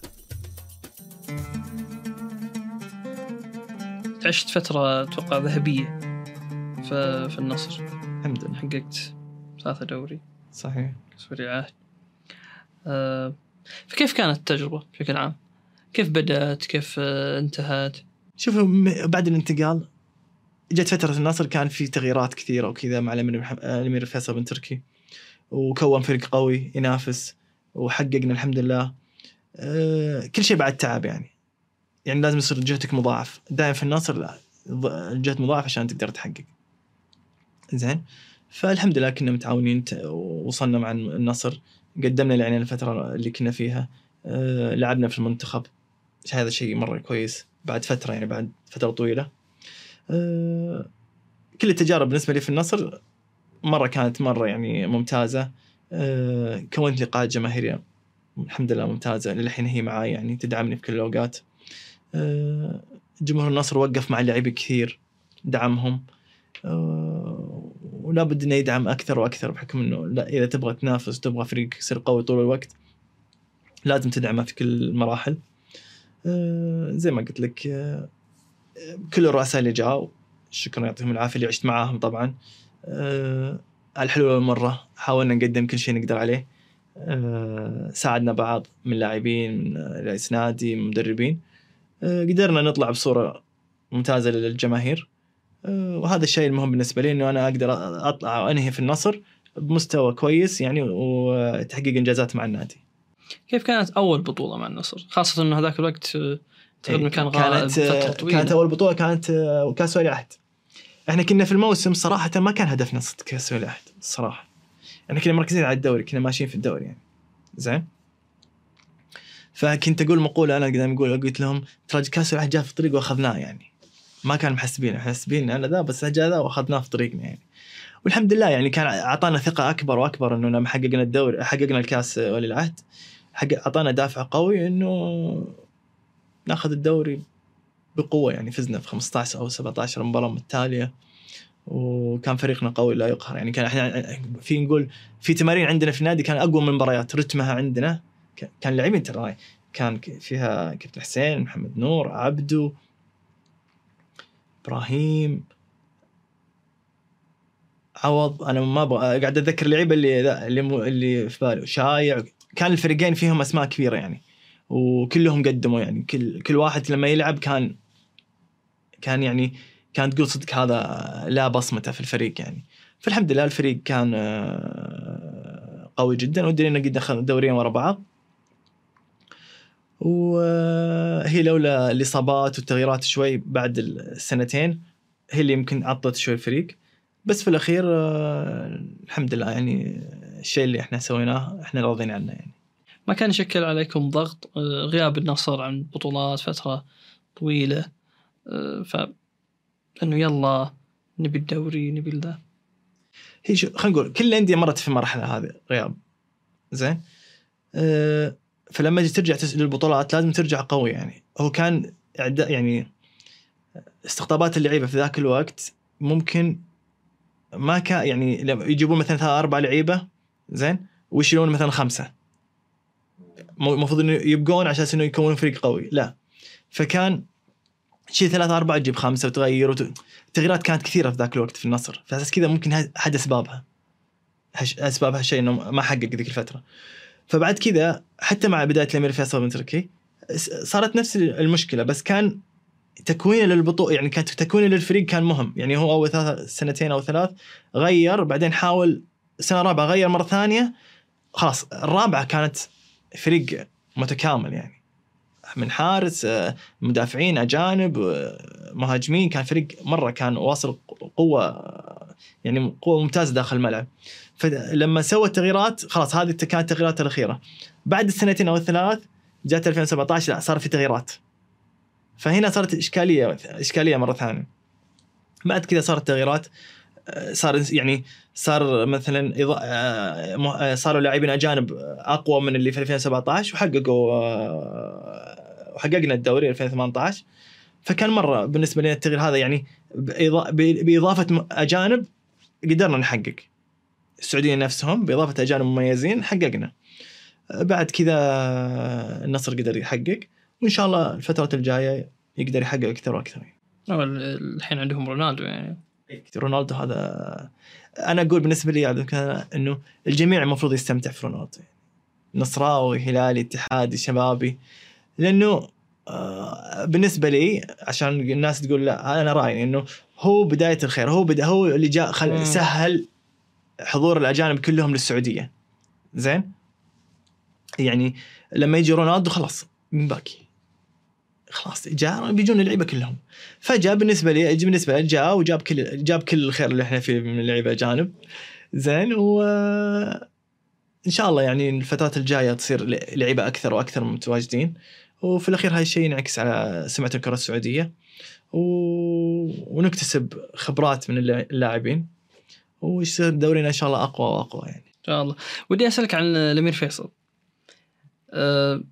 S2: عشت فترة أتوقع ذهبية في, في النصر.
S1: الحمد لله.
S2: حققت ثلاثة دوري.
S1: صحيح.
S2: كأس ولي العهد آه، فكيف كانت التجربة بشكل عام؟ كيف بدأت؟ كيف آه، انتهت؟
S1: شوفوا بعد الانتقال جت فترة النصر كان في تغييرات كثيرة وكذا مع الأمير محمد- الأمير فيصل بن تركي. وكون فريق قوي ينافس وحققنا الحمد لله. أه كل شيء بعد تعب يعني. يعني لازم يصير جهدك مضاعف. دائما في النصر لا الجهد مضاعف عشان تقدر تحقق. زين؟ فالحمد لله كنا متعاونين ووصلنا مع النصر. قدمنا اللي علينا الفترة اللي كنا فيها. أه لعبنا في المنتخب. هذا شيء مرة كويس. بعد فترة يعني بعد فترة طويلة. أه كل التجارب بالنسبة لي في النصر مرة كانت مرة يعني ممتازة. أه كونت لقاءات جماهيرية الحمد لله ممتازة. للحين هي معاي يعني تدعمني في كل الأوقات. أه جمهور النصر وقف مع اللاعبين كثير دعمهم. أه ولا بد إنه يدعم أكثر وأكثر بحكم إنه لا إذا تبغى تنافس وتبغى فريق يصير قوي طول الوقت لازم تدعمه في كل المراحل. أه زي ما قلت لك كل الرؤساء اللي جاوا شكرا يعطيهم العافية اللي عشت معاهم طبعا. على الحلو والمرة حاولنا نقدم كل شيء نقدر عليه. ساعدنا بعض من لاعبين من رئيس نادي من مدربين. قدرنا نطلع بصورة ممتازة للجماهير أه وهذا الشيء المهم بالنسبة لي إنه أنا أقدر أطلع وانهي في النصر بمستوى كويس يعني وتحقيق إنجازات مع النادي.
S2: كيف كانت أول بطولة مع النصر؟ خاصة أنه هذاك الوقت آه، تقريبا كان غائب
S1: كانت
S2: فترة طويلة
S1: كانت أول بطولة كانت آه، كأس ولي عهد. إحنا كنا في الموسم صراحة ما كان هدفنا كأس ولي عهد الصراحه. إحنا كنا مركزين على الدوري كنا ماشيين في الدوري يعني. زين؟ فكنت أقول مقولة أنا دائما أقول قلت لهم ترى كاس عهد جاء في الطريق وأخذناه يعني. ما كانوا محسبين محسبين أنا ذا بس جاء ذا وأخذناه في طريقنا يعني. والحمد لله يعني كان أعطانا ثقة أكبر وأكبر إنه لما حققنا الدوري حققنا الكاس ولي العهد حق أعطانا دافع قوي إنه ناخذ الدوري بقوة يعني فزنا في 15 أو 17 مباراه متتاليه وكان فريقنا قوي لا يقهر يعني كان إحنا في نقول في تمارين عندنا في النادي كان أقوى من المباريات رتمها عندنا كان لاعبين ترى كان فيها كابتن حسين محمد نور عبدو إبراهيم. عوض أنا ما أبغى قاعد أتذكر اللعيبة اللي اللي اللي في بالي. شايع. كان الفريقين فيهم أسماء كبيرة يعني وكلهم قدموا يعني. كل كل واحد لما يلعب كان كان يعني كان تقول صدق هذا لا بصمته في الفريق يعني. فالحمد لله الفريق كان آه، قوي جدا. ودرينا قد دخلنا دوريين ورا بعض. وهي لولا الإصابات والتغييرات شوي بعد السنتين هي اللي يمكن عطت شوي الفريق. بس في الأخير آه، الحمد لله يعني الشيء اللي إحنا سويناه إحنا راضيين عنه يعني.
S2: ما كان يشكل عليكم ضغط آه، غياب النصر عن بطولات فترة طويلة آه، ف إنه يلا نبي الدوري نبي ذا
S1: هي شو خلينا نقول كل الأندية مرت في المرحلة هذه غياب. زين؟ أه فلما تجي ترجع للبطولات لازم ترجع قوي يعني. هو كان يعني استقطابات اللعيبة في ذاك الوقت ممكن ما كان يعني يجيبون مثلا ثلاث أربع لعيبة زين ويشيلون مثلا خمسة. المفروض إنه يبقون عشان إنه يكونون فريق قوي. لا. فكان تشيل ثلاثة أربعة تجيب خمسة وتغير وت... التغييرات كانت كثيرة في ذاك الوقت في النصر. فأساس كذا ممكن أحد أسبابها هش... أسباب هالشيء إنه ما حقق ذيك الفترة. فبعد كذا حتى مع بداية الأمير فيصل بن تركي صارت نفس المشكلة بس كان تكوينه للبطولة يعني كانت تكوينه للفريق كان مهم. يعني هو أول ثلاث سنتين أو ثلاث غير بعدين حاول السنة الرابعة غير مرة ثانية خلاص الرابعة كانت فريق متكامل يعني. من حارس مدافعين أجانب مهاجمين كان فريق مرة كان واصل قوة يعني قوة ممتازة داخل الملعب. فلما سوى التغييرات خلاص هذه كانت التغييرات الأخيرة. بعد السنتين أو الثلاث جات 2017 لا صار في تغييرات. فهنا صارت إشكالية إشكالية مرة ثانية. بعد كذا صارت تغييرات صار يعني صار مثلا آه، آه، صاروا لاعبين أجانب أقوى من اللي في 2017 وحققوا آه، وحققنا الدوري 2018 فكان مرة بالنسبة لنا التغيير هذا يعني بإضافة أجانب قدرنا نحقق. السعوديين نفسهم بإضافة أجانب مميزين حققنا. بعد كذا النصر قدر يحقق وإن شاء الله الفترات الجاية يقدر يحقق
S2: أكثر وأكثر. الحين عندهم رونالدو يعني.
S1: رونالدو هذا أنا أقول بالنسبة لي عبد الكريم إنه الجميع المفروض يستمتع في رونالدو نصراوي هلالي اتحادي شبابي. لأنه آه، بالنسبة لي عشان الناس تقول لا أنا رأيي إنه هو بداية الخير هو بدا هو اللي جاء. خل سهل حضور الأجانب كلهم للسعودية. زين؟ يعني لما يجي رونالدو خلاص من باقي. خلاص جاء بيجون اللعيبه كلهم. فجاء بالنسبة لي بالنسبة لي جاء وجاب كل جاب كل الخير اللي إحنا فيه من اللعيبه أجانب. زين و إن شاء الله يعني الفترات الجاية تصير لعيبه أكثر وأكثر متواجدين. وفي الأخير هذا الشيء ينعكس على سمعة الكرة السعودية. و... ونكتسب خبرات من اللاع- اللاعبين. ويصير دورينا إن شاء الله أقوى وأقوى يعني.
S2: إن شاء الله. ودي أسألك عن الأمير فيصل. أه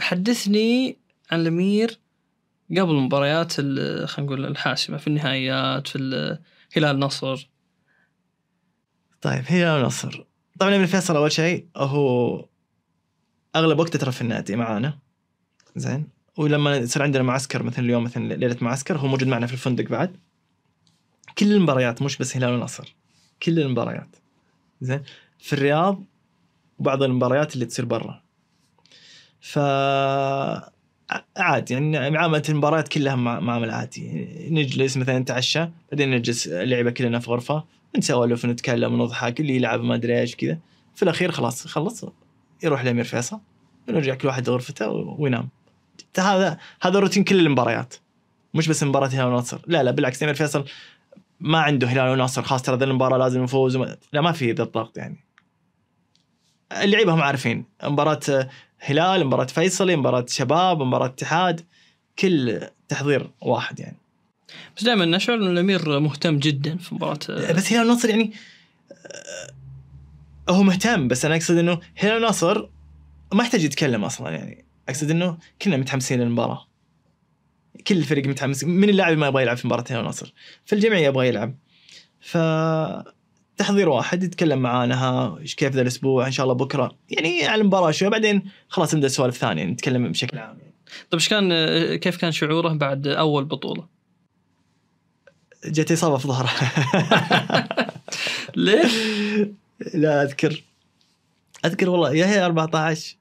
S2: حدثني عن الأمير قبل المباريات ال- خلينا نقول الحاسمة في النهائيات في ال- هلال نصر.
S1: طيب هلال النصر طبعا ابن فيصل أول شيء هو أغلب وقته ترى في النادي معانا. زين. ولما يصير عندنا معسكر مثلا اليوم مثلا ليلة معسكر هو موجود معنا في الفندق بعد. كل المباريات مش بس هلال والنصر كل المباريات. زين؟ في الرياض وبعض المباريات اللي تصير برا. ف عادي يعني معاملة المباريات كلها مع- معاملة عادي. نجلس مثلا نتعشى بعدين نجلس اللعيبة كلنا في غرفة نسولف نتكلم ونضحك اللي يلعب ما أدري إيش كذا. في الأخير خلاص خلص يروح الأمير فيصل ونرجع كل واحد غرفته وينام. هذا هذا روتين كل المباريات. مش بس مباراة هلال ونصر لا لا بالعكس الأمير فيصل ما عنده هلال ونصر خلاص ترى ذا المباراة لازم نفوز وما... لا ما في ذا الضغط يعني. اللعيبة هم عارفين مباراة هلال مباراة فيصلي مباراة شباب مباراة اتحاد كل تحضير واحد يعني.
S2: بس دائما نشعر ان الأمير مهتم جدا في مباراة
S1: بس هلال النصر يعني آه، هو مهتم بس أنا أقصد إنه هلال النصر ما يحتاج يتكلم أصلا يعني. أقصد إنه كلنا متحمسين للمباراة. كل الفريق متحمس من اللاعب ما يبغى يلعب في مباراه هلال النصر فالجميع يبغى يلعب ف تحضير واحد يتكلم معانا إيش كيف ذا الأسبوع إن شاء الله بكرة يعني على المباراة شوي بعدين خلاص نبدأ سوالف ثانية نتكلم بشكل عام.
S2: طيب إيش كان كيف كان شعوره بعد أول بطولة؟
S1: جت إصابة في ظهره
S2: ليش؟
S1: لا أذكر أذكر والله يا هي 14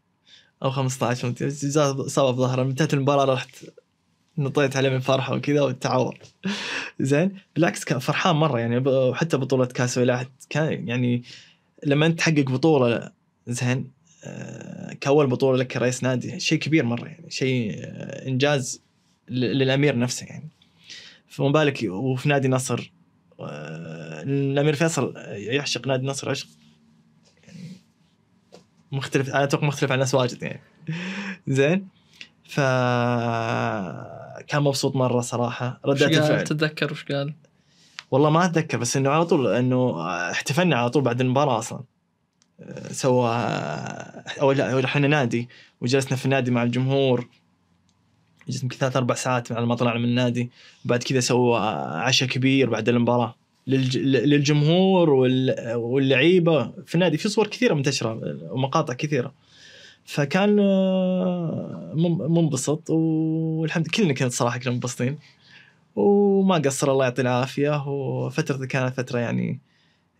S1: أو 15 فهمت؟ إصابة في ظهره انتهت المباراة رحت نطيت عليه من فرحه وكذا وتعور. زين بالعكس كان فرحان مرة يعني وحتى بطولة كاس ولاحت كان يعني لما أنت تحقق بطولة زين آه، كأول بطولة لك كرئيس نادي شيء كبير مرة يعني شيء آه، إنجاز للأمير نفسه يعني. فما بالك وفي نادي نصر آه، الأمير فيصل يعشق نادي النصر عشق. يعني مختلف أنا أتوقع مختلف عن ناس واجد يعني. زين ف كان مبسوط مرة
S2: صراحة.
S1: ردات؟ الفعل.
S2: تتذكر وش قال؟
S1: والله ما أتذكر بس إنه على طول إنه احتفلنا على طول بعد المباراة أصلا. سوى اول لا إحنا نادي وجلسنا في النادي مع الجمهور. جلسنا يمكن ثلاث أربع ساعات على ما طلعنا من النادي. بعد كذا سوى عشاء كبير بعد المباراة. للج... للجمهور وال... واللعيبة في النادي في صور كثيرة منتشرة ومقاطع كثيرة. فكان آه، منبسط والحمد كلنا كنا صراحة كنا منبسطين وما قصر الله يعطيه العافيه وفترته كانت فترة يعني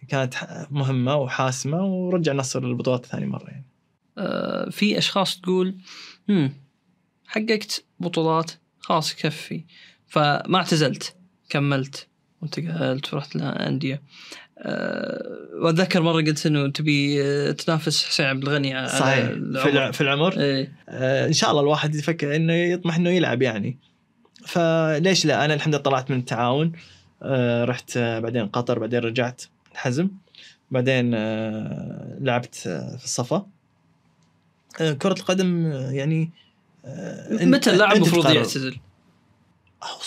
S1: كانت مهمة وحاسمة ورجع النصر للبطولات ثاني مرة يعني.
S2: آه، في أشخاص تقول هم حققت بطولات خلاص يكفي. فما اعتزلت كملت وانتقلت ورحت لأندية. واتذكر مرة قلت إنه تبي آه، تنافس حسين عبد الغني على
S1: صحيح. في, الع... في العمر؟
S2: إيه.
S1: آه إن شاء الله الواحد يفكر إنه يطمح إنه يلعب يعني. فليش لا؟ أنا الحمد لله طلعت من التعاون. آه رحت آه بعدين قطر بعدين رجعت الحزم بعدين آه لعبت آه في الصفا. آه كرة القدم آه يعني آه
S2: متى اللاعب المفروض. يعتزل؟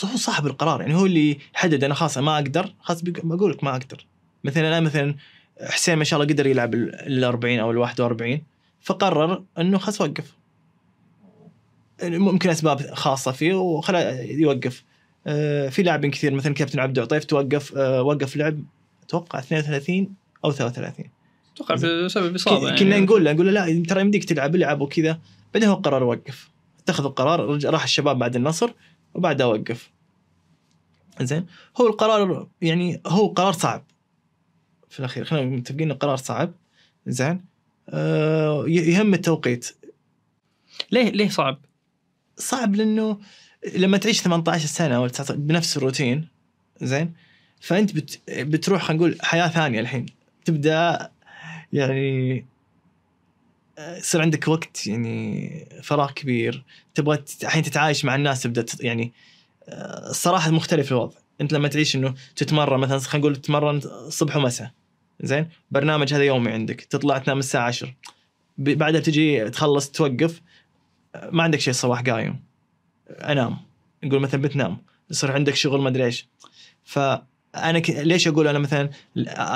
S1: هو صاحب القرار يعني هو اللي يحدد أنا خلاص ما أقدر خلاص بقول لك ما أقدر. مثلا أنا مثلا حسين ما شاء الله قدر يلعب ال 40 أو ال 41 فقرر إنه خلاص وقف ممكن أسباب خاصة فيه وخلا يوقف. آه، في لاعبين كثير مثلا كابتن عبد عطيف توقف آه، وقف لعب أتوقع 32 أو 33
S2: أتوقع بسبب إصابة يعني.
S1: كنا نقول له نقول له لا ترى يمديك تلعب العب وكذا. بعدين هو قرر يوقف. اتخذ القرار راح الشباب بعد النصر وبعدها وقف. زين؟ هو القرار يعني هو قرار صعب. في الأخير. خلينا متفقين إنه قرار صعب. زين. آه يهم التوقيت.
S2: ليه ليه صعب؟
S1: صعب لأنه لما تعيش 18 سنة ولا 19 بنفس الروتين زين فأنت بت بتروح خلينا نقول حياة ثانية الحين. تبدأ يعني آه، يصير عندك وقت يعني فراغ كبير. تبغى الحين تتعايش مع الناس تبدأ يعني آه، الصراحة مختلف الوضع. أنت لما تعيش إنه تتمرن مثلا خلينا نقول تتمرن صبح ومساء. زين؟ برنامج هذا يومي عندك تطلع تنام الساعة 10 ب- بعدها تجي تخلص توقف ما عندك شيء الصباح قايم. انام. نقول مثلا بتنام. يصير عندك شغل ما أدري إيش. فأنا ك... ليش أقول أنا مثلا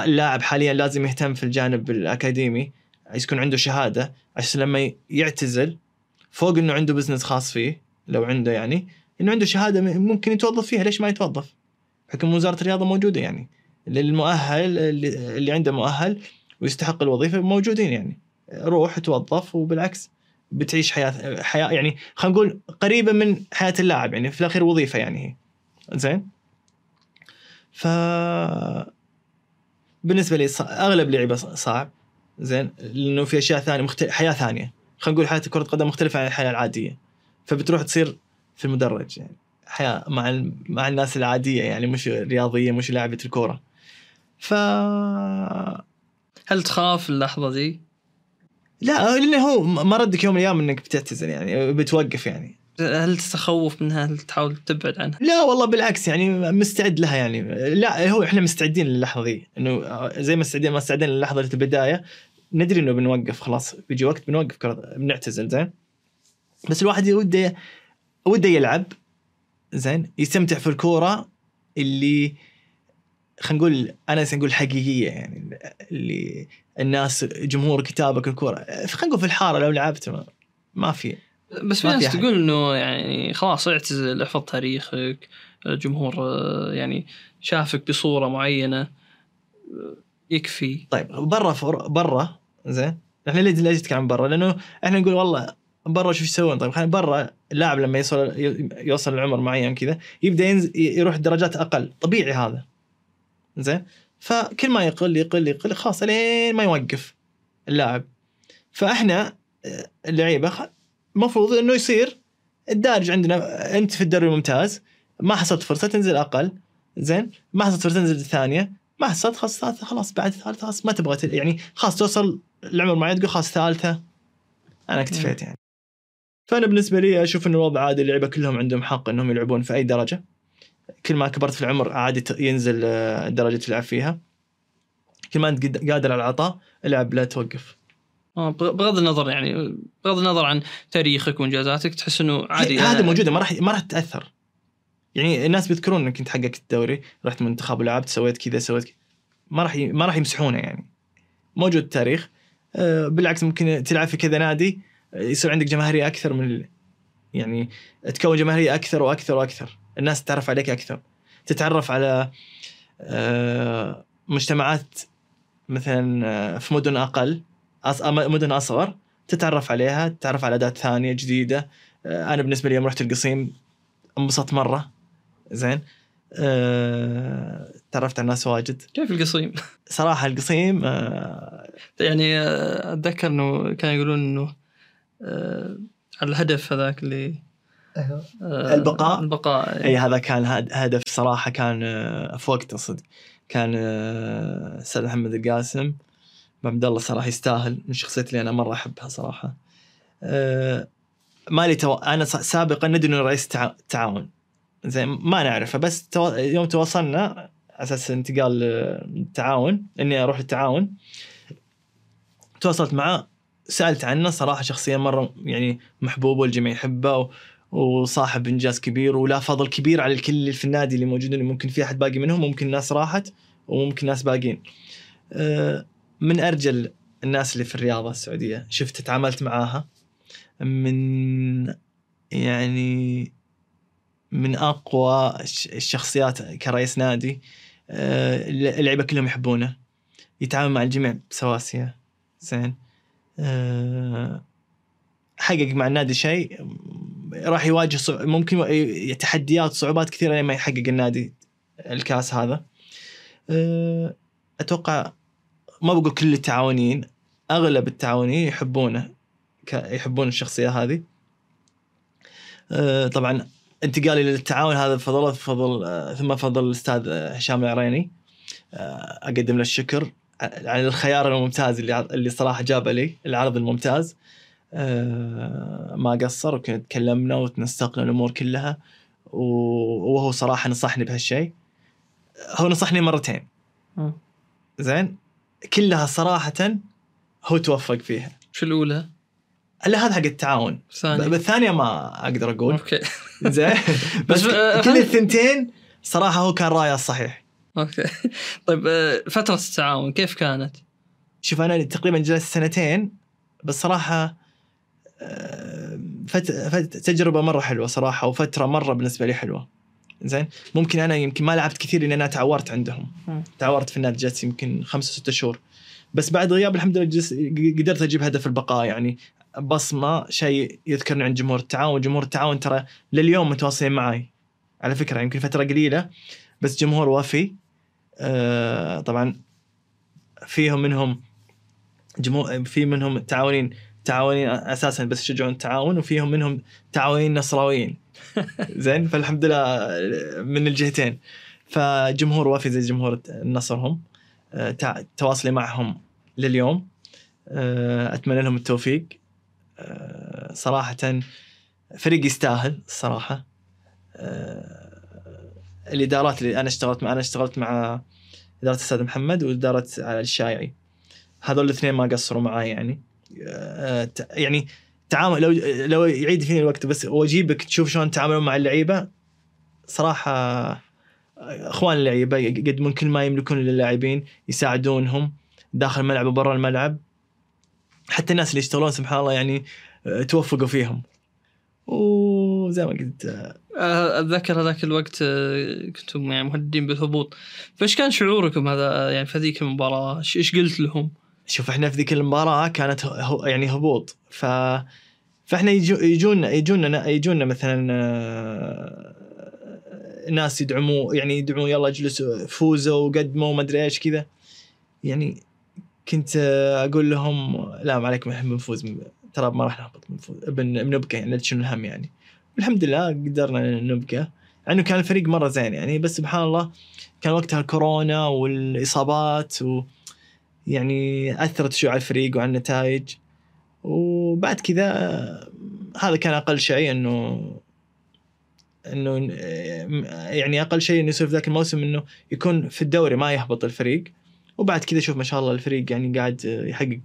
S1: اللاعب حاليا لازم يهتم في الجانب الأكاديمي؟ يكون عنده شهادة. عشان لما يعتزل فوق إنه عنده بزنس خاص فيه لو عنده يعني إنه عنده شهادة ممكن يتوظف فيها. ليش ما يتوظف؟ حكم وزارة الرياضة موجودة يعني. للمؤهل اللي عنده مؤهل ويستحق الوظيفة موجودين يعني. روح توظف وبالعكس بتعيش حياة حياة يعني خلينا نقول قريبة من حياة اللاعب يعني في الأخير وظيفة يعني هي. زين؟ ف بالنسبة لي أغلب لعبه صعب. زين؟ لأنه في أشياء ثانية مختلف حياة ثانية. خلينا نقول حياة كرة القدم مختلفة عن الحياة العادية. فبتروح تصير في المدرج يعني. حياة مع مع الناس العادية يعني مش رياضية مش لاعبة الكورة. ف
S2: هل تخاف اللحظة دي؟
S1: لا لأنه هو ما ردك يوم من الأيام إنك بتعتزل يعني بتوقف يعني
S2: هل تتخوف منها؟ هل تحاول تبعد عنها؟
S1: لا والله بالعكس يعني مستعد لها يعني لا هو إحنا مستعدين للحظة دي إنه زي ما مستعدين ما مستعدين للحظة البداية ندري إنه بنوقف خلاص بيجي وقت بنوقف كرة بنعتزل زين بس الواحد وده وده يلعب زين يستمتع في الكورة اللي خلينا نقول أنا نقول حقيقية يعني اللي الناس جمهور كتابك الكورة خلينا نقول في الحارة لو لعبت ما, ما في
S2: بس في ناس. تقول إنه يعني خلاص اعتزل احفظ تاريخك الجمهور يعني شافك بصورة معينة يكفي
S1: طيب برا فر... برا زين إحنا ليش ليش نتكلم عن برا؟ لأنه إحنا نقول والله برا شوف يسوون طيب خلينا برا اللاعب لما يوصل يوصل لعمر معين كذا يبدأ ينزل يروح درجات أقل طبيعي هذا زين؟ فكل ما يقل يقل يقل خلاص لين ما يوقف اللاعب. فإحنا آه، اللعيبة المفروض إنه يصير الدارج عندنا أنت في الدوري الممتاز ما حصلت فرصة تنزل أقل زين؟ ما حصلت فرصة تنزل الثانية ما حصلت خلاص ثالثة خلاص بعد ثالثة خلاص ما تبغى تل- يعني خلاص توصل العمر معين تقول خلاص ثالثة. أنا اكتفيت يعني. فأنا بالنسبة لي أشوف إن الوضع عادي اللعيبة كلهم عندهم حق إنهم يلعبون في أي درجة. كل ما كبرت في العمر عادي ينزل آه، الدرجه اللي تلعب فيها. كل ما أنت قادر على العطاء العب لا توقف.
S2: آه، بغ- بغض النظر يعني بغض النظر عن تاريخك وإنجازاتك تحس إنه عادي
S1: هذه
S2: أنا-
S1: موجودة ما راح ما راح تاثر يعني الناس بيذكرون إنك أنت حققت الدوري رحت منتخب ولعبت سويت كذا سويت كذا ما راح ما راح يمسحونه يعني. موجود التاريخ آه، بالعكس ممكن تلعب في كذا نادي آه، يصير عندك جماهيرية أكثر من يعني تكون جماهيرية أكثر وأكثر وأكثر. الناس تتعرف عليك أكثر. تتعرف على آه، مجتمعات مثلا آه، في مدن أقل أص- مدن أصغر تتعرف عليها تتعرف على أداة ثانية جديدة. آه، أنا بالنسبة لي يوم رحت القصيم انبسطت مرة. زين. أه... تعرفت على ناس واجد.
S2: كيف القصيم؟
S1: صراحة القصيم أه...
S2: يعني آه، أتذكر إنه كانوا يقولون إنه آه، على الهدف هذاك اللي آه،
S1: البقاء؟
S2: البقاء
S1: اي هذا كان هد- هدف صراحة كان آه، في وقته صدق كان آه، أستاذ محمد القاسم عبد الله صراحة يستاهل من الشخصيات اللي أنا مرة أحبها صراحة أه... ما لي تو... أنا سابقا ندري إنه رئيس تع... تعاون زين ما نعرفه بس تو... يوم تواصلنا على أساس انتقال آه، التعاون إني أروح التعاون تواصلت معه سألت عنه صراحة شخصية مرة يعني محبوبة والجميع يحبه. وصاحب إنجاز كبير ولا فضل كبير على الكل اللي في النادي اللي موجودين اللي ممكن في أحد باقي منهم ممكن ناس راحت وممكن ناس باقيين. آه، من أرجل الناس اللي في الرياضة السعودية شفت تعاملت معاها من يعني من أقوى الش- الشخصيات كرئيس نادي. آه، اللعيبة كلهم يحبونه يتعامل مع الجميع بسواسية زين. آه، حقق مع النادي شيء راح يواجه صع- ممكن تحديات صعوبات كثيرة لما يحقق النادي الكاس هذا. آه، أتوقع ما بقول كل التعاونيين أغلب التعاونيين يحبونه يحبون الشخصية هذه. آه، طبعا انتقالي للتعاون هذا فضل فضل آه، ثم فضل الأستاذ هشام العريني. أقدم له الشكر على الخيار الممتاز اللي اللي صراحة جابه لي العرض الممتاز. ما قصر وكنا تكلمنا وتنسقنا الأمور كلها وهو صراحة نصحني بهالشيء هو نصحني مرتين. زين؟ كلها صراحة هو توفق فيها.
S2: شو الأولى؟
S1: الا هذا حق التعاون.
S2: الثانية.
S1: بالثانية ما أقدر أقول.
S2: أوكي.
S1: زين؟ بس
S2: آه،
S1: كل الثنتين صراحة هو كان رأيه الصحيح
S2: أوكي. طيب آه، فترة التعاون كيف كانت؟
S1: شوف أنا تقريبا جلست سنتين بس صراحة آه، فت... فت... تجربة مرة حلوة صراحة وفترة مرة بالنسبة لي حلوة. زين؟ ممكن أنا يمكن ما لعبت كثير لأن أنا تعورت عندهم.
S2: مم.
S1: تعورت في النادي جلست يمكن خمسة ستة شهور. بس بعد غياب الحمد لله جلس... قدرت أجيب هدف البقاء يعني. بصمة شيء يذكرني عن جمهور التعاون. جمهور التعاون ترى لليوم متواصلين معي على فكرة يمكن فترة قليلة بس جمهور وفي آه طبعا فيهم منهم جمهور في منهم تعاونين تعاونين أساسا بس يشجعون التعاون وفيهم منهم تعاونين نصراويين. زين؟ فالحمد لله من الجهتين. فجمهور وفي زي جمهور النصر هم آه، تواصلي معهم لليوم. آه، أتمنى لهم التوفيق. آه، صراحة فريق يستاهل الصراحة. الإدارات اللي أنا اشتغلت مع أنا اشتغلت مع إدارة الأستاذ محمد واداره الشايعي. هذول الاثنين ما قصروا معي يعني. يعني تعامل لو لو يعيد فيني الوقت بس واجيبك تشوف شلون تعاملون مع اللعيبة صراحة آه، اخوان اللعيبة يقدمون كل ما يملكون للاعبين يساعدونهم داخل الملعب وبرا الملعب. حتى الناس اللي يشتغلون سبحان الله يعني آه، توفقوا فيهم. وزي ما قلت آه،
S2: آه، أتذكر هذاك الوقت آه، كنتم يعني مهددين بالهبوط. فإيش كان شعوركم هذا يعني في هذيك المباراة؟ إيش قلت لهم؟
S1: شوف إحنا في ذيك المباراة كانت هو يعني هبوط. ف فإحنا يجو يجونا يجونا يجونا مثلا آه، ناس يدعموا يعني يدعموا يلا اجلسوا فوزوا وقدموا ما أدري إيش كذا. يعني كنت آه، أقول لهم لا ما عليكم إحنا بنفوز ترى ما راح نهبط بنفوز بن- بنبقى يعني تشيلون الهم يعني؟ والحمد لله قدرنا نبقى. إنه كان الفريق مرة زين يعني بس سبحان الله كان وقتها الكورونا والإصابات و يعني أثرت شوي على الفريق وعلى النتائج. وبعد كذا هذا كان أقل شيء إنه إنه يعني أقل شيء إنه يصير في ذاك الموسم إنه يكون في الدوري ما يهبط الفريق. وبعد كذا شوف ما شاء الله الفريق يعني قاعد يحقق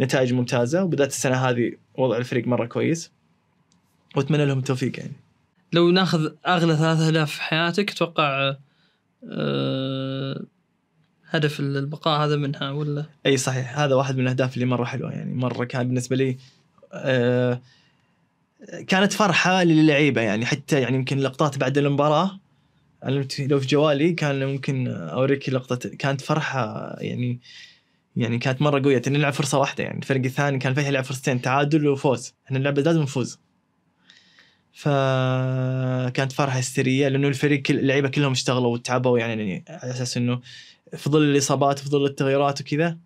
S1: نتائج ممتازة. وبدات السنة هذه وضع الفريق مرة كويس. وأتمنى لهم التوفيق يعني.
S2: لو ناخذ أغلى ثلاث اهداف في حياتك أتوقع آه، هدف البقاء هذا منها ولا؟
S1: أي صحيح هذا واحد من الأهداف اللي مرة حلوة يعني مرة كان بالنسبة لي آه، كانت فرحة للعيبة يعني حتى يعني يمكن لقطات بعد المباراة أنا لو في جوالي كان ممكن أوريك لقطة كانت فرحة يعني يعني كانت مرة قوية نلعب فرصة واحدة يعني الفريق الثاني كان فيه يلعب فرصتين تعادل وفوز إحنا اللعبه لازم نفوز فكانت فرحة هستيرية لأنه الفريق اللعيبة كلهم اشتغلوا وتعبوا يعني على أساس إنه في ظل الإصابات في ظل التغييرات وكذا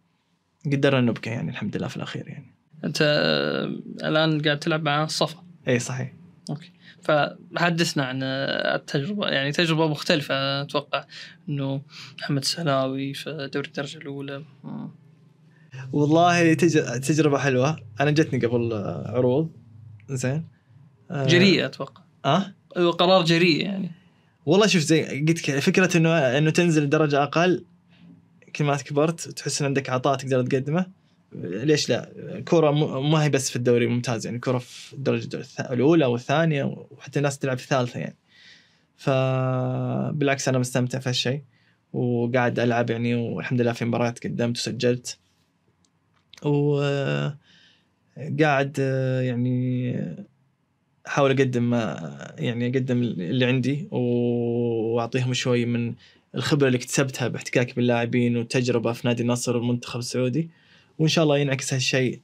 S1: قدرنا نبقى يعني الحمد لله في الأخير يعني.
S2: أنت آه، الآن قاعد تلعب مع الصفا
S1: اي صحيح.
S2: أوكي. فحدثنا عن آه، التجربة يعني تجربة مختلفة أتوقع إنه محمد السلاوي في دوري الدرجة الأولى.
S1: والله تج- تجربة حلوة. أنا جتني قبل آه، عروض. زين.
S2: جريئة أتوقع.
S1: آه؟
S2: قرار جريء يعني.
S1: والله شوف زي قلت فكرة إنه إنه تنزل درجة أقل كل ما كبرت وتحس إن عندك عطاء تقدر تقدمه. ليش لا؟ كرة ما هي بس في الدوري الممتاز يعني كرة في الدرجة الأولى والثانية وحتى الناس تلعب في الثالثة يعني. فبالعكس أنا مستمتع في هالشيء وقاعد ألعب يعني والحمد لله في مباريات قدمت وسجلت. وقاعد يعني أحاول أقدم ما يعني أقدم اللي عندي وأعطيهم شوي من الخبرة اللي اكتسبتها باحتكاكي باللاعبين والتجربه في نادي النصر والمنتخب السعودي. وإن شاء الله ينعكس هالشيء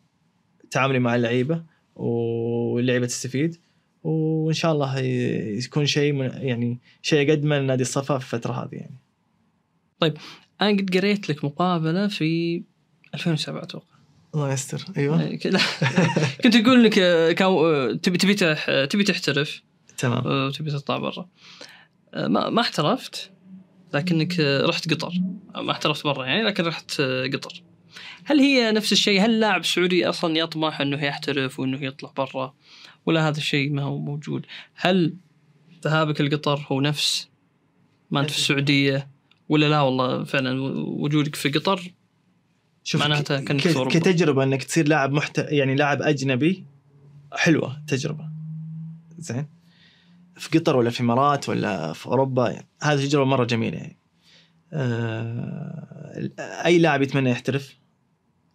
S1: تعاملي مع اللعيبة واللعيبة تستفيد. وإن شاء الله يكون شيء من- يعني شيء أقدمه لنادي الصفا في الفترة هذه يعني.
S2: أنا قد قريت لك مقابلة في 2007 أتوقع.
S1: الله يستر أيوه.
S2: لا. كنت انك كاو- تبي تبي تبي تحترف.
S1: تمام.
S2: وتبي تطلع برا. ما ما احترفت. لكنك رحت قطر. ما احترفت برا يعني لكن رحت قطر. هل هي نفس الشيء؟ هل اللاعب السعودي أصلا يطمح إنه يحترف وإنه يطلع برا؟ ولا هذا الشيء ما هو موجود؟ هل ذهابك لقطر هو نفس ما انت في السعودية؟ ولا لا والله فعلا وجودك في قطر
S1: شوف
S2: معناتها
S1: ك-
S2: كأنك
S1: ك-
S2: في أوروبا.
S1: كتجربة إنك تصير لاعب محت... يعني لاعب أجنبي حلوة تجربة. زين. في قطر ولا في الامارات ولا في أوروبا يعني هذه تجربة مرة جميلة يعني. آه... أي لاعب يتمنى يحترف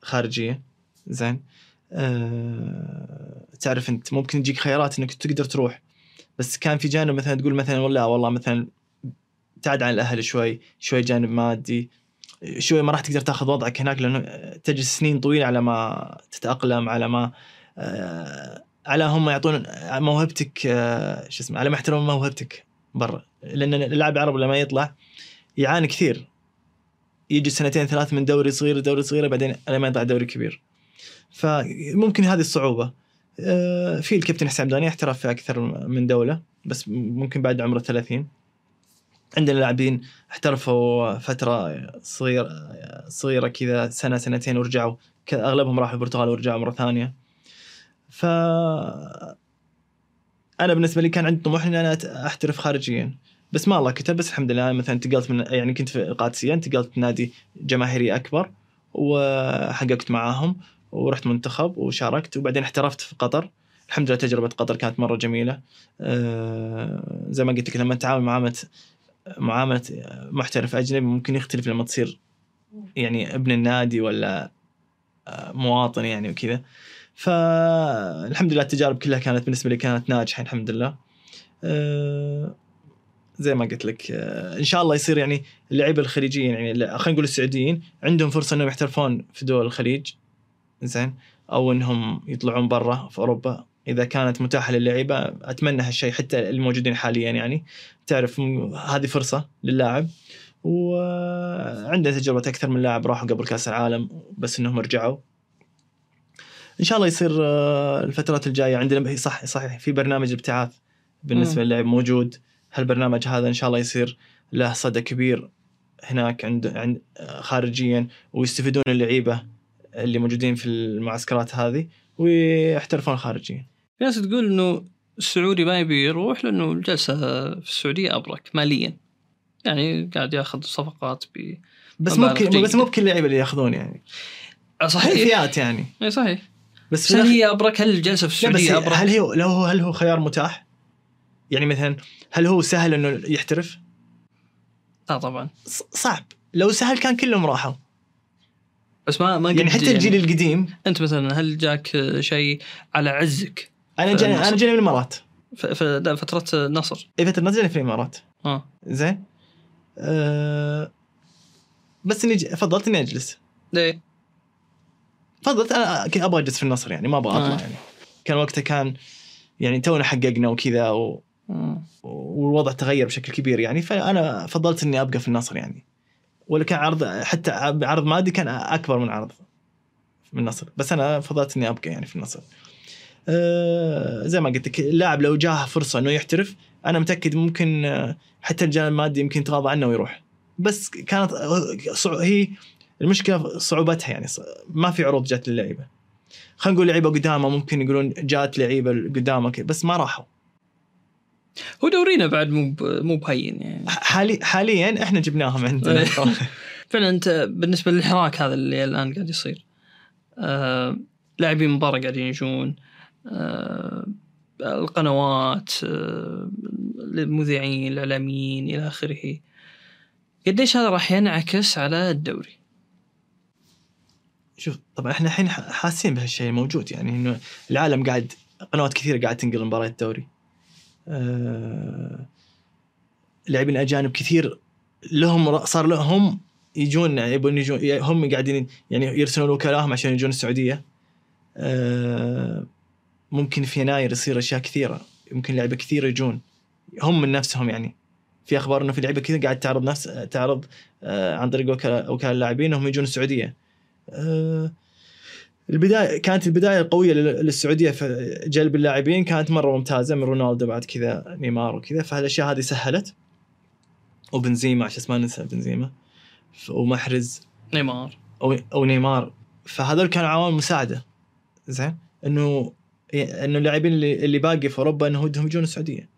S1: خارجية زين. آه... تعرف أنت ممكن يجيك خيارات إنك تقدر تروح بس كان في جانب مثلا تقول مثلا والله والله مثلا ابتعد عن الاهل شوي شوي جانب مادي شوي ما راح تقدر تاخذ وضعك هناك لأنه تجلس سنين طويلة على ما تتأقلم على ما آه، على هم يعطون موهبتك آه، شو اسمه على ما يحترمون موهبتك برا. لأن اللاعب العربي لما يطلع يعاني كثير. يجي سنتين ثلاث من دوري صغير دوري صغير بعدين لما يطلع دوري كبير. فممكن هذه الصعوبة. آه، في الكابتن حسام داني احترف في أكثر من دولة بس ممكن بعد عمره 30 عندنا لاعبين احترفوا فترة صغيره صغيرة كذا سنة سنتين ورجعوا أغلبهم راحوا البرتغال ورجعوا مرة ثانية. ف أنا بالنسبة لي كان عندي طموح إني أنا أحترف خارجيا. بس ما الله كتب بس الحمد لله مثلا انتقلت من يعني كنت في القادسية انتقلت نادي جماهيري أكبر وحققت معاهم ورحت منتخب وشاركت وبعدين احترفت في قطر. الحمد لله تجربة قطر كانت مرة جميلة. أه زي ما قلت لك لما تتعامل معامله معامله محترف أجنبي ممكن يختلف لما تصير يعني ابن النادي ولا آه، مواطن يعني وكذا. فالحمد لله التجارب كلها كانت بالنسبة لي كانت ناجحة الحمد لله. آه، زي ما قلت لك آه، إن شاء الله يصير يعني اللعيبه الخليجيين يعني خلينا نقول السعوديين عندهم فرصة إنهم يحترفون في دول الخليج. زين أو إنهم يطلعون برا في أوروبا. إذا كانت متاحة للعيبة أتمنى هالشيء حتى الموجودين حاليا يعني. تعرف هذه فرصة للاعب. وعنده تجربة أكثر من لاعب راحوا قبل كأس العالم بس إنهم رجعوا. إن شاء الله يصير آه، الفترات الجاية عندنا صح صحيح في برنامج ابتعاث بالنسبة
S2: مم.
S1: للاعب موجود. هالبرنامج هذا إن شاء الله يصير له صدى كبير هناك عند عند آه، خارجيا ويستفيدون اللعيبة اللي موجودين في المعسكرات هذه ويحترفون خارجيا.
S2: في ناس تقول إنه السعودي ما يبي يروح لأنه الجلسة في السعودية أبرك ماليا. يعني قاعد ياخذ صفقات ب
S1: بس مو. بس مو بكل اللعيبة اللي ياخذون يعني.
S2: صحيح.
S1: فئات يعني.
S2: إي صحيح.
S1: بس
S2: هل هي أبرك؟ هل الجلسة في السعودية أبرك؟
S1: هل هو لو هو هل هو خيار متاح؟ يعني مثلا هل هو سهل إنه يحترف؟
S2: لا طبعا.
S1: ص- صعب. لو سهل كان كلهم راحوا.
S2: بس ما ما
S1: يعني حتى الجيل القديم.
S2: أنت مثلا هل جاك شيء على عزك؟
S1: أنا جاني. أنا جاني من الإمارات.
S2: ف- ف- لا، فترة النصر
S1: اي فترة نزلني في الإمارات.
S2: آه.
S1: زين. أه بس إني فضلت إني أجلس.
S2: ليه؟
S1: فضلت أنا أبغى أجلس في النصر يعني ما أبغى أطلع
S2: آه.
S1: يعني. كان وقتها كان يعني تونا حققنا وكذا و...
S2: مم.
S1: والوضع تغير بشكل كبير يعني. فأنا فضلت إني أبقى في النصر يعني. ولا كان عرض حتى عرض مادي كان أكبر من عرض من النصر. بس أنا فضلت إني أبقى يعني في النصر. أه زي ما قلت لك اللاعب لو جاه فرصة إنه يحترف أنا متأكد ممكن آه، حتى الجانب المادي يمكن يتغاضى عنه ويروح. بس كانت آه، هي المشكلة صعوبتها يعني ما في عروض جات للعيبة. خلينا نقول لعيبة قدامى ممكن يقولون جات لعيبة قدامى كذا، بس ما راحوا.
S2: هو دورينا بعد مو مو بهين يعني.
S1: حالي حاليا إحنا جبناهم عندنا
S2: فعلا أنت بالنسبة للحراك هذا اللي الآن قاعد يصير آه لاعبين من برا قاعدين يجون آه القنوات آه المذيعين الإعلاميين إلى آخره. قديش هذا راح ينعكس على الدوري؟
S1: شوف طبعا إحنا الحين حاسين بهالشيء موجود يعني إنه العالم قاعد قنوات كثيرة قاعد تنقل مباريات الدوري. آه لاعبين اجانب كثير لهم صار لهم يجون يبون يجون هم قاعدين يعني يرسلون وكلاهم عشان يجون السعودية. آه ممكن في يناير يصير أشياء كثيرة يمكن لعيبة كثير يجون هم من نفسهم يعني في أخبار إنه في لعيبة كثير قاعد تعرض نفس تعرض آه عن طريق وكلاء اللاعبين انهم يجون السعودية. آه، البداية كانت البداية القويه لل- للسعودية في جلب اللاعبين كانت مرة ممتازة من رونالدو بعد كذا نيمار وكذا فهالأشياء هذه سهلت. وبنزيما عشان ما ننسى بنزيما. ومحرز.
S2: نيمار.
S1: أو أو نيمار. فهذول كانوا عوامل مساعدة. زين؟ إنه إنه اللاعبين اللي اللي باقي في أوروبا إنه ودهم يجون السعودية.